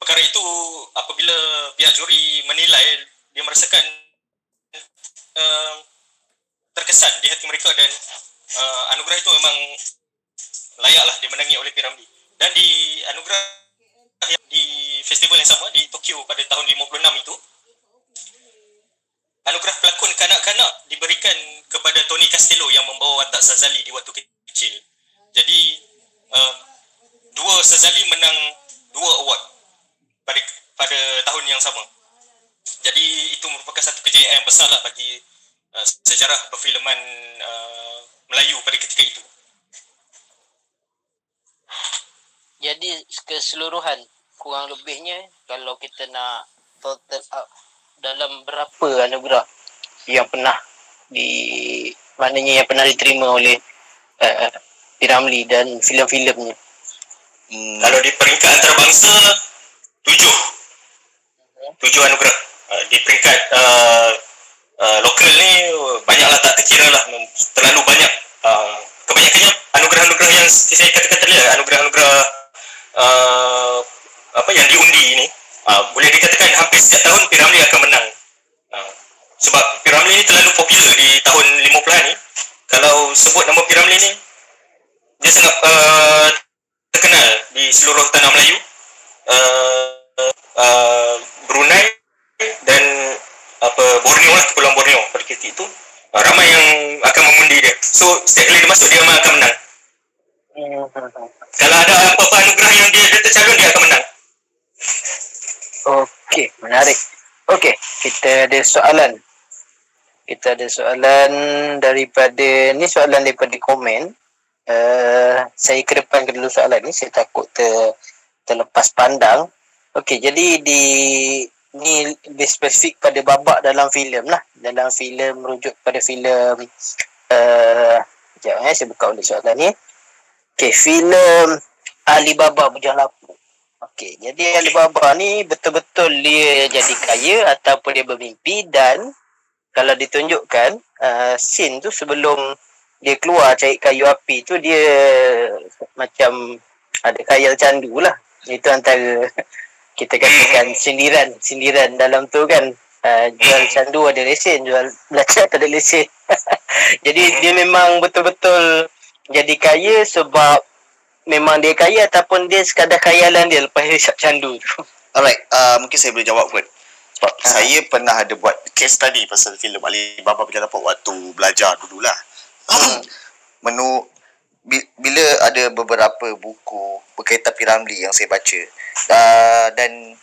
perkara itu apabila pihak juri menilai dia merasakan uh, terkesan di hati mereka dan uh, anugerah itu memang layaklah dimenangi oleh Piramli. Dan di anugerah yang di festival yang sama di Tokyo pada tahun 56 itu anugerah pelakon kanak-kanak diberikan kepada Tony Castello yang membawa watak Sazali di waktu kecil. Jadi uh, dua Sazali menang dua award pada pada tahun yang sama. Jadi itu merupakan satu kejayaan yang besar lah bagi uh, sejarah perfilman uh, Melayu pada ketika itu. Jadi keseluruhan kurang lebihnya kalau kita nak total up dalam berapa anugerah yang pernah di maknanya yang pernah diterima oleh uh, Piramli dan filem-filemnya. Hmm, Kalau di peringkat antarabangsa tujuh, tujuh anugerah. Uh, di peringkat uh, uh, lokal ni banyaklah tak terkira lah, terlalu banyak. Uh, kebanyakannya anugerah-anugerah yang saya katakan tadi lah, anugerah-anugerah uh, apa yang diundi ni. Uh, boleh dikatakan hampir setiap tahun Piramli akan menang. Uh, sebab Piramli ni terlalu popular di tahun 50-an ni. Kalau sebut nama Piramli ni, dia sangat uh, terkenal di seluruh tanah Melayu. Uh, Borneo pada ketika itu uh, ramai yang akan mengundi dia so setiap kali dia masuk dia memang akan menang kalau ada apa-apa anugerah yang dia, dia tercalon dia akan menang Okey, menarik. Okey, kita ada soalan. Kita ada soalan daripada ni soalan daripada komen. Uh, saya kedepankan dulu soalan ni saya takut ter terlepas pandang. Okey, jadi di ni lebih spesifik pada babak dalam filem lah. Dalam filem merujuk pada filem uh, sekejap eh, saya buka ulit soalan ni. Okey, filem Alibaba Bujang Lapuk. Okey, jadi Alibaba ni betul-betul dia jadi kaya ataupun dia bermimpi dan kalau ditunjukkan uh, scene tu sebelum dia keluar cari kayu api tu dia macam ada khayal candu lah. Itu antara kita katakan sindiran sindiran dalam tu kan uh, jual candu ada lesen jual belajar tak ada lesen jadi dia memang betul-betul jadi kaya sebab memang dia kaya ataupun dia sekadar khayalan dia lepas shot candu tu Alright, uh, mungkin saya boleh jawab kot. Sebab Ah. saya pernah ada buat case study pasal filem Alibaba Berjalan Dapat waktu belajar dululah. Menu bi- bila ada beberapa buku berkaitan Piramli yang saya baca uh, dan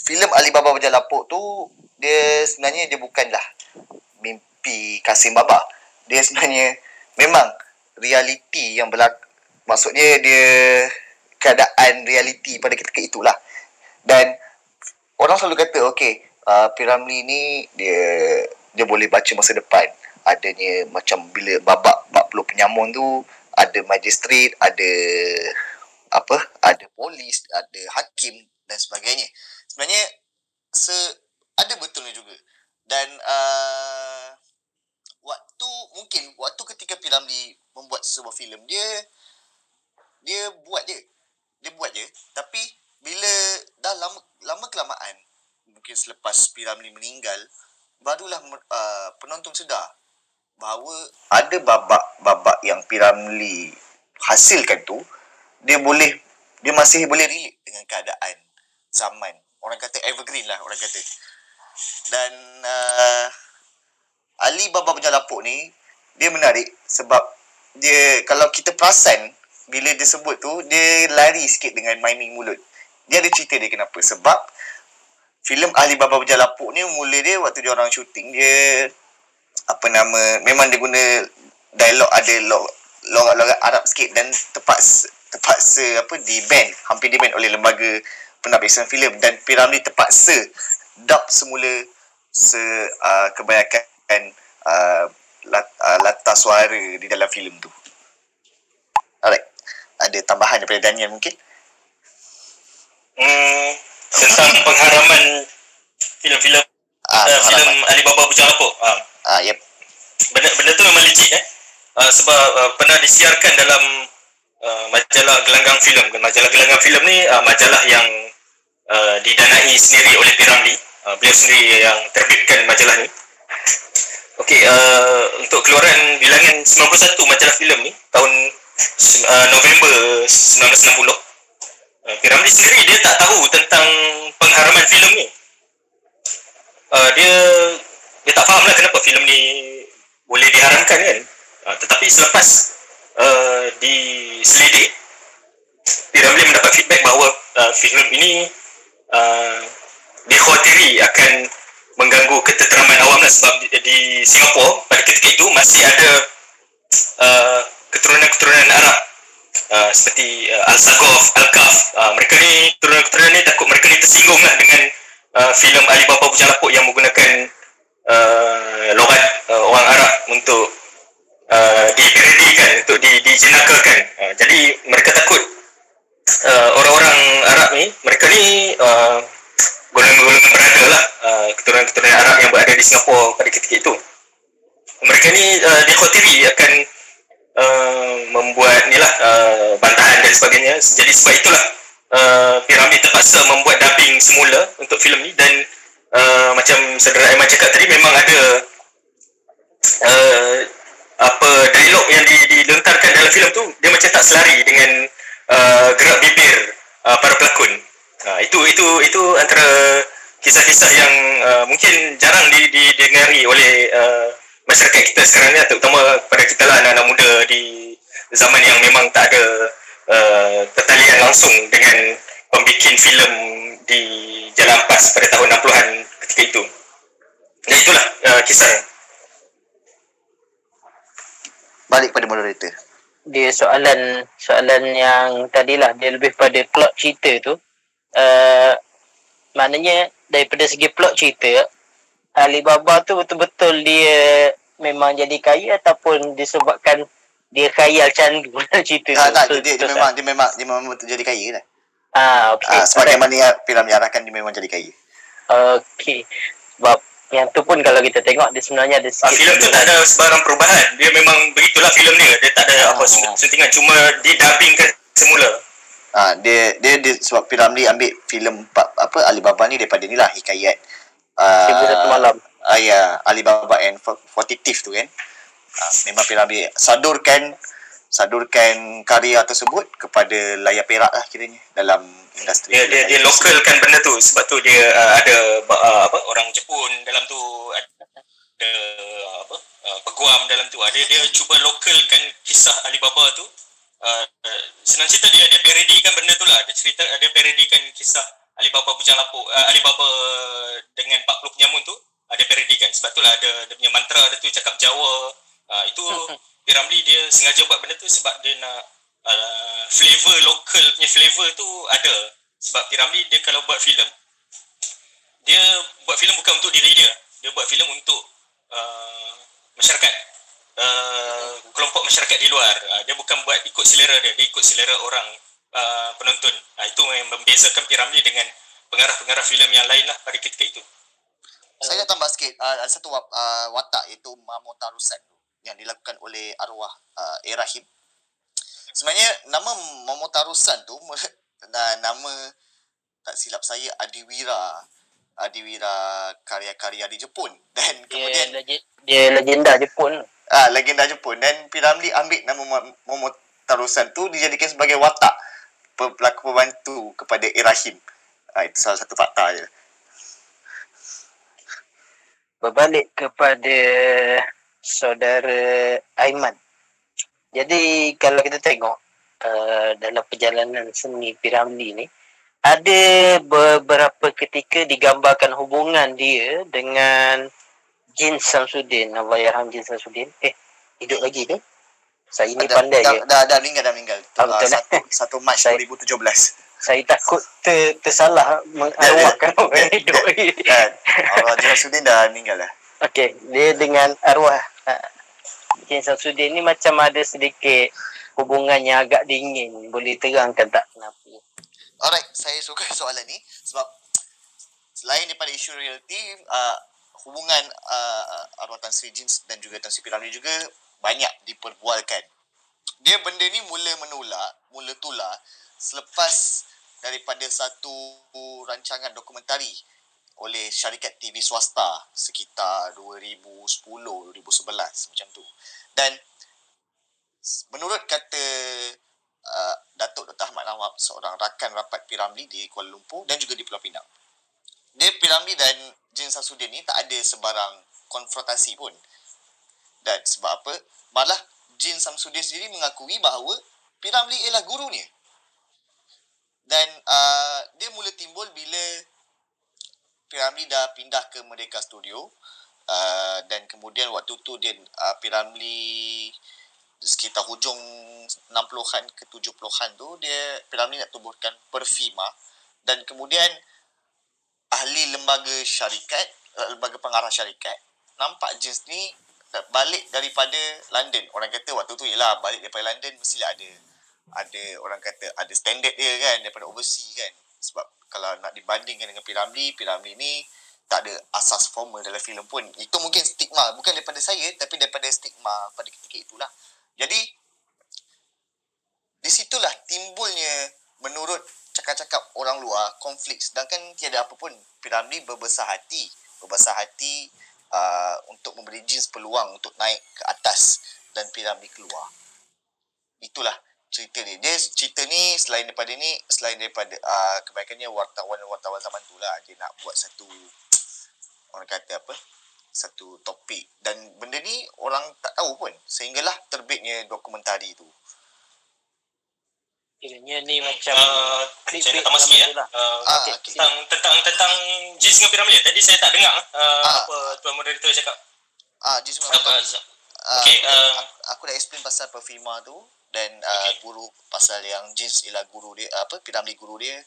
filem Alibaba Berjalan Lapuk tu dia sebenarnya dia bukanlah mimpi Kasim Baba. Dia sebenarnya memang realiti yang berlaku maksudnya dia keadaan realiti pada ketika itulah. Dan orang selalu kata okey uh, Piramli ni dia dia boleh baca masa depan. Adanya macam bila babak 40 penyamun tu ada magistrat, ada apa? Ada polis, ada hakim dan sebagainya. Sebenarnya se ada betulnya juga. Dan uh, waktu mungkin waktu ketika Piramli membuat sebuah filem dia dia buat je. Dia buat je. Tapi bila dah lama lama kelamaan mungkin selepas Piramli meninggal barulah uh, penonton sedar bahawa ada babak-babak yang Piramli hasilkan tu dia boleh dia masih boleh relate dengan keadaan zaman. Orang kata evergreen lah orang kata. Dan uh, Ali Baba Berjalan Lapuk ni dia menarik sebab dia kalau kita perasan bila dia sebut tu dia lari sikit dengan miming mulut. Dia ada cerita dia kenapa. Sebab filem Ali Baba Berjalan Lapuk ni mula dia waktu dia orang syuting dia apa nama memang dia guna dialog ada log- logat-logat Arab sikit dan terpaksa terpaksa apa di ban hampir di ban oleh lembaga pendapisan filem dan Piramli terpaksa dub semula se uh, kebanyakan uh, lat, uh, latar suara di dalam filem tu. Alright. Ada tambahan daripada Daniel mungkin? Hmm, tentang pengharaman filem-filem Ah, uh, filem. Alibaba Bujang Lapuk. Ah, Ah, yep. benda benda tu memang legit eh. Uh, sebab uh, pernah disiarkan dalam uh, majalah gelanggang filem. Majalah gelanggang filem ni uh, majalah yang uh, didanai sendiri oleh Piramli. Uh, beliau sendiri yang terbitkan majalah ni. Okey, uh, untuk keluaran bilangan 91 majalah filem ni tahun uh, November 1960. Uh, Piramli sendiri dia tak tahu tentang pengharaman filem ni. Uh, dia dia tak faham lah kenapa filem ni boleh diharamkan kan. Uh, tetapi selepas uh, diselidik, Piramli mendapat feedback bahawa uh, filem ini uh, dikhawatiri akan mengganggu ketenteraman awam lah sebab di, di Singapura pada ketika itu masih ada uh, keturunan-keturunan Arab uh, seperti uh, Al-Sagof, Al-Kaf. Uh, mereka ni, keturunan-keturunan ni takut mereka ni tersinggung lah dengan uh, filem Alibaba Bujang Lapuk yang menggunakan uh, logat uh, orang Arab untuk uh, diparodikan, untuk di, dijenakalkan. Uh, jadi mereka takut uh, orang-orang Arab ni, mereka ni uh, golongan-golongan berada lah uh, keturunan-keturunan Arab yang berada di Singapura pada ketika itu. Mereka ni uh, dikhawatiri akan uh, membuat ni lah uh, bantahan dan sebagainya. Jadi sebab itulah uh, Piramid terpaksa membuat dubbing semula untuk filem ni dan uh, macam saudara Aiman cakap tadi memang ada uh, apa dialog yang di, dilontarkan dalam filem tu dia macam tak selari dengan uh, gerak bibir uh, para pelakon. Uh, itu itu itu antara kisah-kisah yang uh, mungkin jarang di, didengari oleh uh, masyarakat kita sekarang ni terutama pada kita lah anak-anak muda di zaman yang memang tak ada uh, pertalian langsung dengan pembikin filem di Jalan Ampas pada tahun 60-an ketika itu. Dan itulah uh, kisah. Balik pada moderator. dia soalan soalan yang tadilah dia lebih pada plot cerita tu uh, maknanya daripada segi plot cerita Alibaba tu betul-betul dia memang jadi kaya ataupun disebabkan dia kaya candu dalam cerita Ah, tu tak, Betul- dia, dia, betul memang tak? dia memang dia memang betul jadi kaya lah. ah okey Ah, sebagaimana yang filem diarahkan dia memang jadi kaya. okey sebab yang tu pun kalau kita tengok dia sebenarnya ada Ah, sikit filem tu tak ada sebarang perubahan. Dia memang begitulah filem dia. Dia tak ada apa Ah. sentingan cuma didubbingkan semula. Ah, dia dia, dia sebab Piramli ambil filem pa- apa Alibaba ni daripada ni lah hikayat. Ah, Seribu Satu Malam. Ah, ya, Alibaba and Fo- Forty Thieves tu kan. Ah, memang Piramli sadurkan sadurkan karya tersebut kepada layar perak lah kiranya dalam industri. Dia dia, dia filem. localkan benda tu sebab tu dia uh, ada uh, apa orang Jepun dalam tu ada apa uh, peguam dalam tu. Ada dia cuba localkan kisah Alibaba tu. Uh, senang cerita dia dia parodikan benda tu lah. Dia cerita dia parodikan kisah Alibaba bujang lapuk uh, Alibaba dengan 40 penyamun tu ada parodikan. Sebab tu lah ada dia punya mantra dia tu cakap Jawa. Uh, itu Piramli dia sengaja buat benda tu sebab dia nak uh, flavor local punya flavor tu ada. Sebab Piramli dia kalau buat filem dia buat filem bukan untuk diri dia. Dia buat filem untuk uh, masyarakat. Uh, kelompok masyarakat di luar. Uh, dia bukan buat ikut selera dia. Dia ikut selera orang uh, penonton. Uh, itu yang membezakan Piramli dengan pengarah-pengarah filem yang lain lah pada ketika itu. Saya tambah sikit. Uh, ada satu uh, watak iaitu Mamotarusan yang dilakukan oleh arwah uh, Erahim. Sebenarnya nama Mamotarusan tu uh, nama tak silap saya Adiwira Adiwira karya-karya di Jepun dan dia, kemudian legend, dia legenda Jepun ah legenda Jepun dan Piramli ambil nama Ma- Mamotarusan tu dijadikan sebagai watak pe- pelakon pembantu kepada Erahim. Ah, itu salah satu fakta je. berbalik kepada saudara Aiman. Jadi kalau kita tengok uh, dalam perjalanan seni Piramli ni ada beberapa ketika digambarkan hubungan dia dengan Jin Samsudin, Allahyarham Jin Samsudin. Eh, hidup lagi ke? Saya ni Dah- pandai dah, je. dah, dah meninggal dah meninggal. Ah, Ah, betul, eh? satu satu Mac Saya- 2017. Saya takut ter, tersalah mengarwahkan orang hidup lagi. Kan? Allah Jasuddin dah meninggal lah. Okey, dia dengan arwah Jin Samsudin ni macam ada sedikit hubungan yang agak dingin. Boleh terangkan tak kenapa? Alright, saya suka soalan ni sebab selain daripada isu reality, uh, hubungan uh, arwah Tan Sri Jin dan juga Tan Sri Piramli juga banyak diperbualkan. Dia benda ni mula menolak, mula tular selepas daripada satu rancangan dokumentari oleh syarikat TV swasta sekitar 2010 2011 macam tu. Dan menurut kata uh, Datuk Dr. Ahmad Nawab seorang rakan rapat Piramli di Kuala Lumpur dan juga di Pulau Pinang. Dia Piramli dan Jin Samsudin ni tak ada sebarang konfrontasi pun. Dan sebab apa? Malah Jin Samsudin sendiri mengakui bahawa Piramli ialah gurunya. Dan uh, dia mula timbul bila Piramli dah pindah ke Merdeka Studio uh, dan kemudian waktu tu dia uh, Piramli sekitar hujung 60-an ke 70-an tu dia Piramli nak tubuhkan Perfima. Dan kemudian ahli lembaga syarikat eh, lembaga pengarah syarikat nampak jeans ni balik daripada London. Orang kata waktu tu ialah balik daripada London mestilah ada ada orang kata ada standard dia kan daripada overseas kan sebab kalau nak dibandingkan dengan Piramli Piramli ni tak ada asas formal dalam filem pun. Itu mungkin stigma bukan daripada saya tapi daripada stigma pada ketika itulah. Jadi di situlah timbulnya menurut cakap-cakap orang luar konflik sedangkan tiada apa pun Piramli berbesar hati. Berbesar hati uh, untuk memberi jeans peluang untuk naik ke atas dan Piramli keluar. Itulah cerita dia dia cerita ni selain daripada ni selain daripada uh, kebaikannya wartawan-wartawan zaman tu lah. Dia nak buat satu orang kata apa satu topik. Dan benda ni orang tak tahu pun. Sehinggalah terbitnya dokumentari tu. Kiranya ni macam uh, saya nak tambah sikit ya lah. uh, Ah, okey. okey. tentang tentang tentang Jis dengan Piramli tadi saya tak dengar uh, Ah. apa tuan moderator cakap. Ah dia semua apa uh, Okey, uh, aku dah explain pasal perfima tu dan uh, Okay. guru pasal yang jeans ialah guru dia apa Piramli guru dia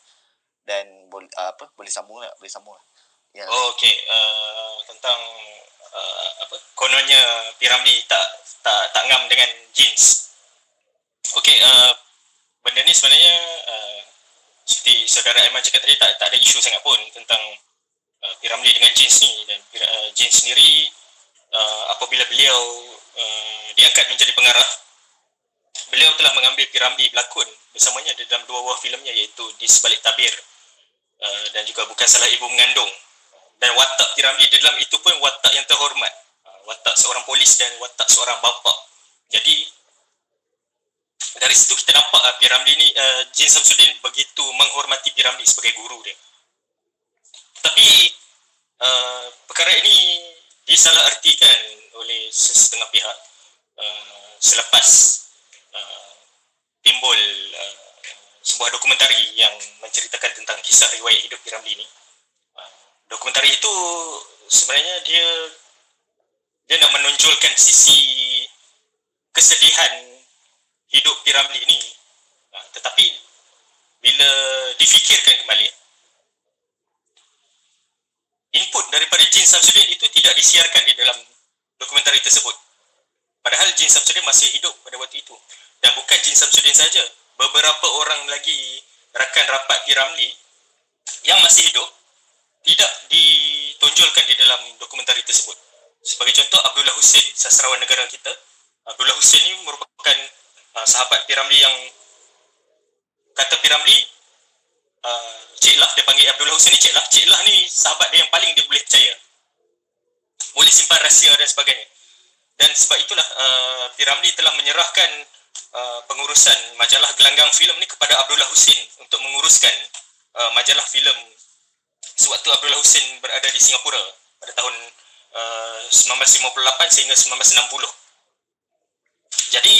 dan boleh uh, apa boleh sambung lah boleh sambung lah. Ya. Oh, okey. Uh, tentang uh, apa? Kononnya Piramli tak tak tak ngam dengan jeans. Okey, uh, benda ni sebenarnya uh, seperti saudara Aiman cakap tadi tak tak ada isu sangat pun tentang uh, Piramli dengan jeans ni dan uh, jeans sendiri uh, apabila beliau uh, diangkat menjadi pengarah beliau telah mengambil Piramli berlakon bersamanya dalam dua buah filmnya iaitu Di Sebalik Tabir uh, dan juga Bukan Salah Ibu Mengandung. Dan watak Piramli di dalam itu pun watak yang terhormat. Uh, watak seorang polis dan watak seorang bapa. Jadi dari situ kita nampak uh, Piramli ni uh, Jin Samsudin begitu menghormati Piramli sebagai guru dia. Tapi uh, perkara ini disalahartikan oleh setengah pihak uh, selepas uh, timbul uh, sebuah dokumentari yang menceritakan tentang kisah riwayat hidup Piramli ni uh, dokumentari itu sebenarnya dia dia nak menonjolkan sisi kesedihan hidup Piramli ni uh, tetapi bila difikirkan kembali input daripada Jin Samsudin itu tidak disiarkan di dalam dokumentari tersebut padahal Jin Samsudin masih hidup pada waktu itu. Dan bukan Jin Samsudin saja. Beberapa orang lagi rakan rapat Piramli yang masih hidup tidak ditonjolkan di dalam dokumentari tersebut. Sebagai contoh Abdullah Hussein sastrawan negara kita. Abdullah Hussein ni merupakan uh, sahabat Piramli yang kata Piramli uh, Cik Lah dia panggil Abdullah Hussein ni Cik Lah. Cik Lah ni sahabat dia yang paling dia boleh percaya. Boleh simpan rahsia dan sebagainya dan sebab itulah uh, Piramli telah menyerahkan uh, pengurusan majalah gelanggang filem ni kepada Abdullah Hussein untuk menguruskan uh, majalah filem sewaktu Abdullah Hussein berada di Singapura pada tahun uh, 1958 sehingga 1960 jadi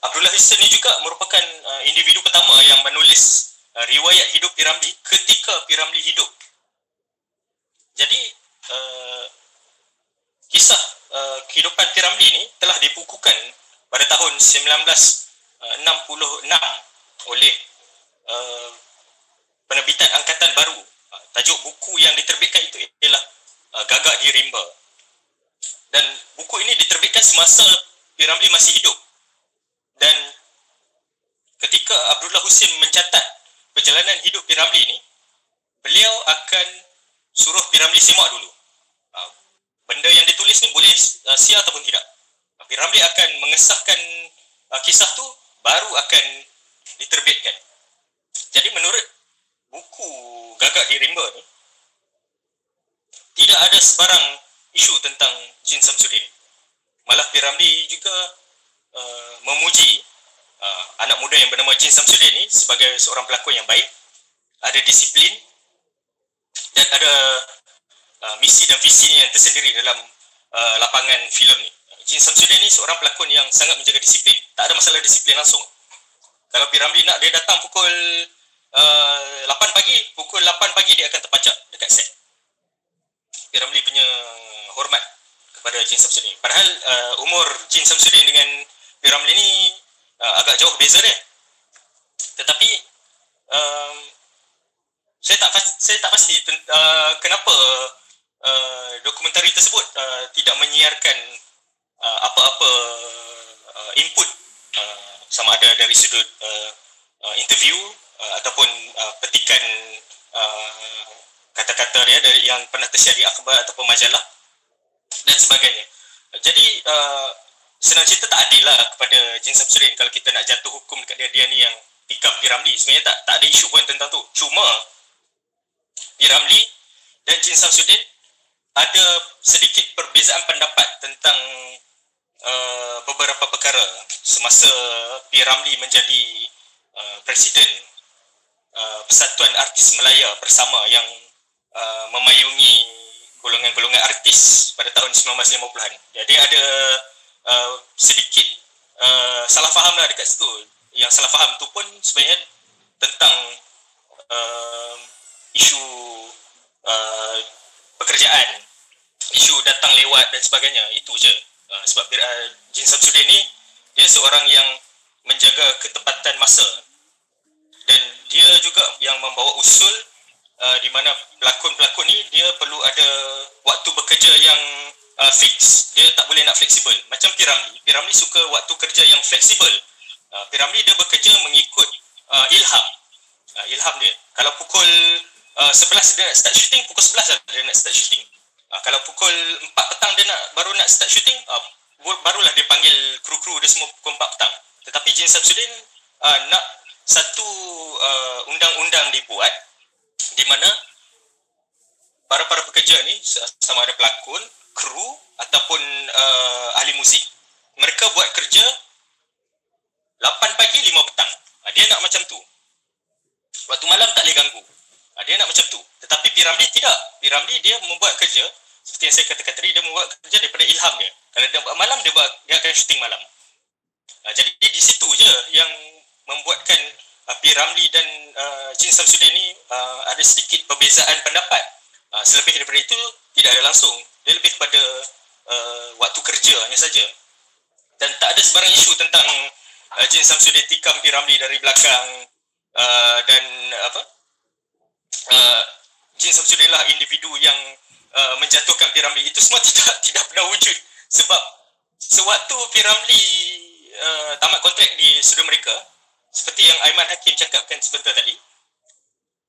Abdullah Hussein ni juga merupakan uh, individu pertama yang menulis uh, riwayat hidup Piramli ketika Piramli hidup. Jadi uh, kisah uh, kehidupan Piramli ni telah dibukukan pada tahun 1966 oleh uh, penerbitan angkatan baru. Uh, tajuk buku yang diterbitkan itu ialah uh, Gagak di Rimba. Dan buku ini diterbitkan semasa Piramli masih hidup. Dan ketika Abdullah Husin mencatat perjalanan hidup Piramli ni, beliau akan suruh Piramli simak dulu. Benda yang ditulis ni boleh uh, sia ataupun tidak. Uh, Piramli akan mengesahkan uh, kisah tu baru akan diterbitkan. Jadi menurut buku Gagak di Rimba ni tidak ada sebarang isu tentang Jin Samsudin. Malah Piramli juga uh, memuji uh, anak muda yang bernama Jin Samsudin ni sebagai seorang pelakon yang baik, ada disiplin dan ada uh, misi dan visi yang tersendiri dalam uh, lapangan filem ni. Jin Samsudin ni seorang pelakon yang sangat menjaga disiplin. Tak ada masalah disiplin langsung. Kalau Piramli nak dia datang pukul uh, 8 pagi, pukul 8 pagi dia akan terpacak dekat set. Piramli punya hormat kepada Jin Samsudin. Padahal uh, umur Jin Samsudin dengan Piramli ni uh, agak jauh beza dia. Tetapi um, saya tak saya tak pasti uh, kenapa uh, dokumentari tersebut uh, tidak menyiarkan uh, apa-apa uh, input uh, sama ada dari sudut uh, uh, interview uh, ataupun uh, petikan uh, kata-kata dia dari yang pernah tersiar di akhbar ataupun majalah dan sebagainya. Jadi uh, senang cerita tak adil lah kepada Jin Samsudin kalau kita nak jatuh hukum dekat dia dia ni yang tikam Piramli. Sebenarnya tak tak ada isu pun tentang tu. Cuma Piramli dan Jin Samsudin ada sedikit perbezaan pendapat tentang uh, beberapa perkara semasa Piramli menjadi uh, presiden uh, Persatuan Artis Melaya bersama yang uh, memayungi golongan-golongan artis pada tahun 1950-an. Jadi ada uh, sedikit uh, salah faham lah dekat situ. Yang salah faham tu pun sebenarnya tentang uh, isu uh, pekerjaan, isu datang lewat dan sebagainya. Itu je. Uh, sebab uh, Jin Samsudin ni dia seorang yang menjaga ketepatan masa. Dan dia juga yang membawa usul uh, di mana pelakon-pelakon ni dia perlu ada waktu bekerja yang uh, fix. Dia tak boleh nak fleksibel. Macam Piramli. Piramli suka waktu kerja yang fleksibel. Uh, Piramli dia bekerja mengikut uh, ilham. Uh, ilham dia. Kalau pukul uh, 11 dia nak start shooting pukul 11 lah dia nak start shooting uh, kalau pukul 4 petang dia nak baru nak start shooting uh, barulah dia panggil kru-kru dia semua pukul 4 petang tetapi Jin Samsudin uh, nak satu uh, undang-undang dibuat di mana para-para pekerja ni sama ada pelakon, kru ataupun uh, ahli muzik mereka buat kerja 8 pagi 5 petang. Uh, dia nak macam tu. Waktu malam tak boleh ganggu. Uh, dia nak macam tu. Tetapi Piramli tidak. Piramli dia membuat kerja seperti yang saya katakan tadi dia membuat kerja daripada ilham dia. Kalau dia buat malam dia buat dia akan syuting malam. Uh, jadi di situ je yang membuatkan uh, P. Ramli dan uh, Jin Samsudin ni uh, ada sedikit perbezaan pendapat. Uh, selebih daripada itu, tidak ada langsung. Dia lebih kepada uh, waktu kerja hanya saja. Dan tak ada sebarang isu tentang uh, Jin Samsudin tikam P. Ramli dari belakang uh, dan apa uh, Jin Samsudin lah individu yang uh, menjatuhkan P. Ramli. Itu semua tidak tidak pernah wujud. Sebab sewaktu P. Ramli uh, tamat kontrak di studio mereka, seperti yang Aiman Hakim cakapkan sebentar tadi,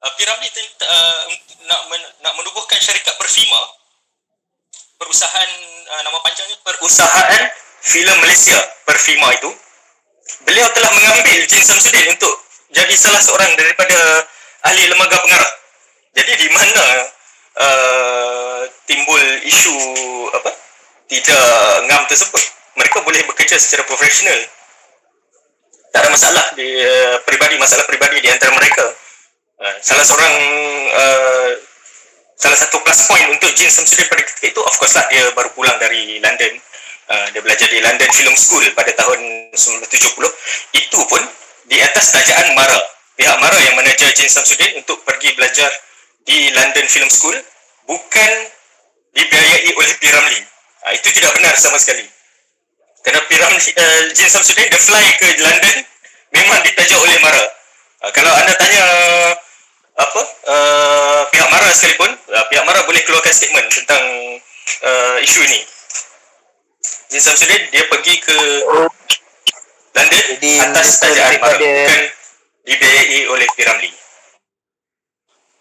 uh, Piramli uh, nak men, nak menubuhkan syarikat Perfima, perusahaan uh, nama panjangnya Perusahaan Filem Malaysia Perfima itu, beliau telah mengambil Jin Samsudin untuk jadi salah seorang daripada ahli lembaga pengarah. Jadi di mana uh, timbul isu apa? Tidak ngam tersebut. Mereka boleh bekerja secara profesional tak ada masalah di uh, peribadi masalah peribadi di antara mereka uh, salah seorang uh, salah satu plus point untuk Jin Samsudin pada ketika itu of course lah dia baru pulang dari London uh, dia belajar di London Film School pada tahun 1970 itu pun di atas tajaan Mara pihak Mara yang menajar Jin Samsudin untuk pergi belajar di London Film School bukan dibiayai oleh Piramli uh, itu tidak benar sama sekali kerana Piram uh, Jin Samsudin dia fly ke London memang ditaja oleh Mara. Uh, kalau anda tanya apa uh, pihak Mara sekalipun, uh, pihak Mara boleh keluarkan statement tentang uh, isu ini. Jin Samsudin dia pergi ke London Jadi, atas tajaan Mara bukan dibiayai oleh Piramli.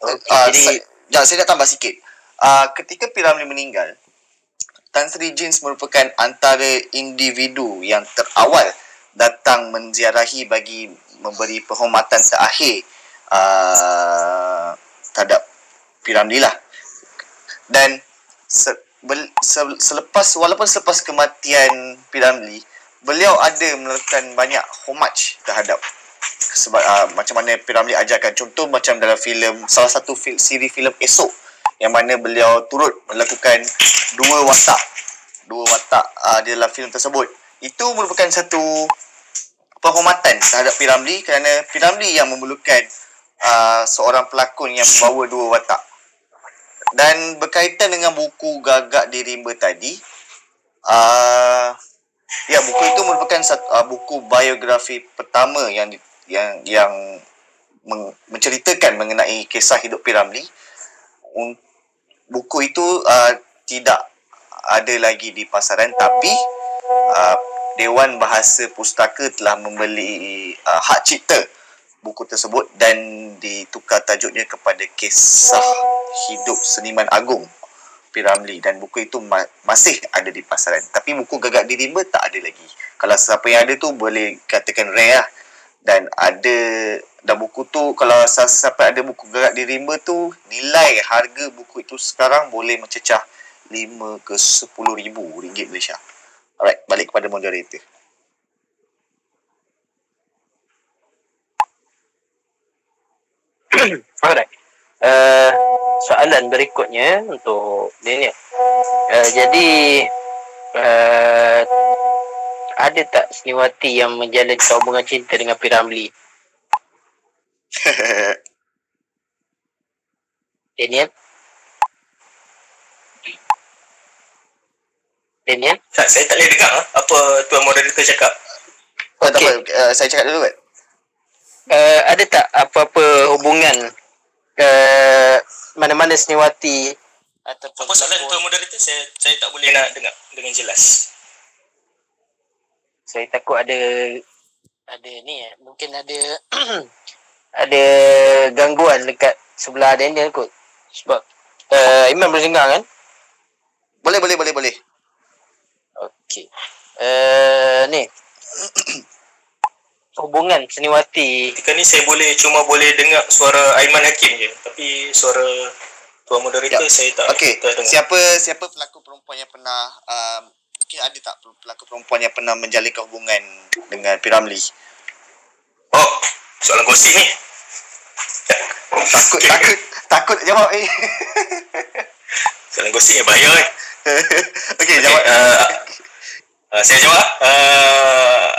Uh, Jadi, saya, saya nak tambah sikit. Uh, ketika Piramli meninggal, Tan Sri Jeans merupakan antara individu yang terawal datang menziarahi bagi memberi penghormatan terakhir uh, terhadap Piramli lah. Dan se, be, se, selepas walaupun selepas kematian Piramli, beliau ada melakukan banyak homage terhadap sebab uh, macam mana Piramli ajarkan. Contoh macam dalam filem salah satu fil, siri filem esok yang mana beliau turut melakukan dua watak. Dua watak uh, di dalam filem tersebut. Itu merupakan satu penghormatan terhadap Piramli kerana Piramli yang memerlukan uh, seorang pelakon yang membawa dua watak. Dan berkaitan dengan buku Gagak di Rimba tadi uh, ya buku itu merupakan satu uh, buku biografi pertama yang yang yang menceritakan mengenai kisah hidup Piramli buku itu uh, tidak ada lagi di pasaran tapi uh, Dewan Bahasa Pustaka telah membeli uh, hak cipta buku tersebut dan ditukar tajuknya kepada kisah hidup seniman agung Piramli. Dan buku itu ma- masih ada di pasaran. Tapi buku Gagak di Rimba tak ada lagi. Kalau siapa yang ada tu boleh katakan rare lah dan ada dan buku tu kalau siapa ada buku gerak di rimba tu nilai harga buku itu sekarang boleh mencecah 5 ke 10 ribu ringgit Malaysia. Alright balik kepada moderator alright. Uh, soalan berikutnya untuk ni ni uh, jadi uh, ada tak Sniwati yang menjalin hubungan cinta dengan Piramli? Daniel? Daniel? Tak, saya tak boleh dengar apa tuan moderator cakap. Tak Okey. apa, uh, saya cakap dulu kan. Uh, ada tak apa-apa hubungan uh, mana-mana seniwati ataupun Apa soalan tuan moderator? Saya saya tak boleh nak dengar dengan jelas. Saya takut ada ada ni eh mungkin ada ada gangguan dekat sebelah Daniel kot sebab uh, Iman boleh dengar kan Boleh, boleh, boleh, boleh. okey uh, ni hubungan seniwati Ketika ni saya boleh cuma boleh dengar suara Aiman Hakim je. Tapi suara tuan moderator Ya. saya tak Okey, tak dengar. siapa siapa pelakon perempuan yang pernah um, okay, ada tak pelakon perempuan yang pernah menjalinkan hubungan dengan Piramli? Oh, soalan gosip ni. Takut, takut, takut jawab eh. Soalan gosip ni bahaya eh. Okey, Okay, jawab. uh, uh, saya jawab. Uh,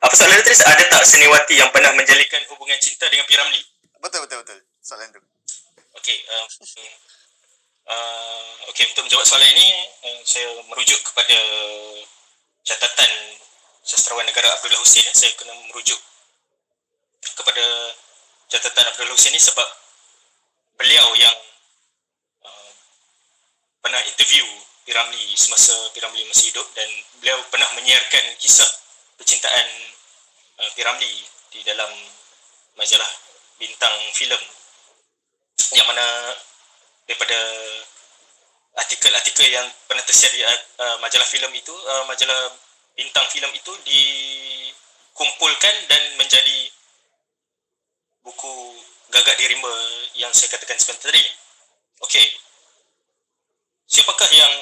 apa soalan tadi? Ada tak seniwati yang pernah menjalinkan hubungan cinta dengan Piramli? Betul, betul, betul. Soalan tu. Okey, um, uh, okey untuk menjawab soalan ini uh, saya merujuk kepada catatan sastrawan negara Abdullah Hussein. Saya kena merujuk kepada catatan Abdullah Hussein ni sebab beliau yang uh, pernah interview Piramli semasa Piramli masih hidup dan beliau pernah menyiarkan kisah percintaan uh, Piramli di dalam majalah bintang filem. Yang mana daripada artikel-artikel yang pernah tersedia di uh, majalah filem itu uh, majalah bintang filem itu dikumpulkan dan menjadi buku gagak di rimba yang saya katakan sebentar tadi. Okey. Siapakah yang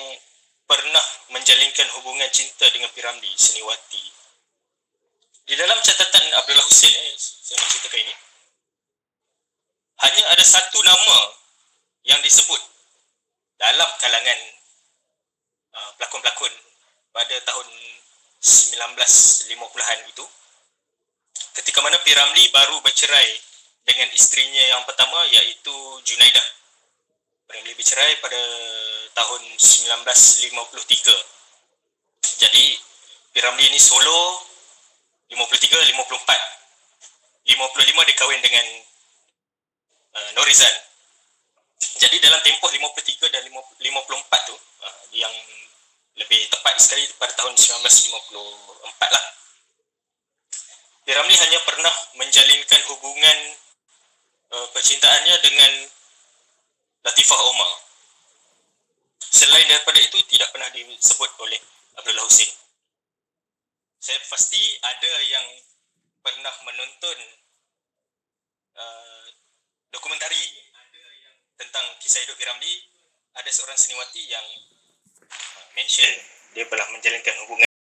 pernah menjalinkan hubungan cinta dengan Piramli Seniwati? Di dalam catatan Abdullah Hussein eh, saya nak ceritakan ini hanya ada satu nama yang disebut dalam kalangan uh, pelakon-pelakon pada tahun 1950-an itu ketika mana Piramli baru bercerai dengan isterinya yang pertama iaitu Junaidah. Piramli bercerai pada tahun 1953. Jadi Piramli ini solo 53 54. 55 dia kahwin dengan uh, Norizan. Jadi dalam tempoh 53 dan 50, 54 tu uh, yang lebih tepat sekali pada tahun 1954 lah. Piramli hanya pernah menjalinkan hubungan uh, percintaannya dengan Latifah Omar. Selain daripada itu tidak pernah disebut oleh Abdullah Hussein. Saya pasti ada yang pernah menonton uh, dokumentari tentang kisah hidup Piramli ada seorang seniwati yang uh, mention dia pernah menjalinkan hubungan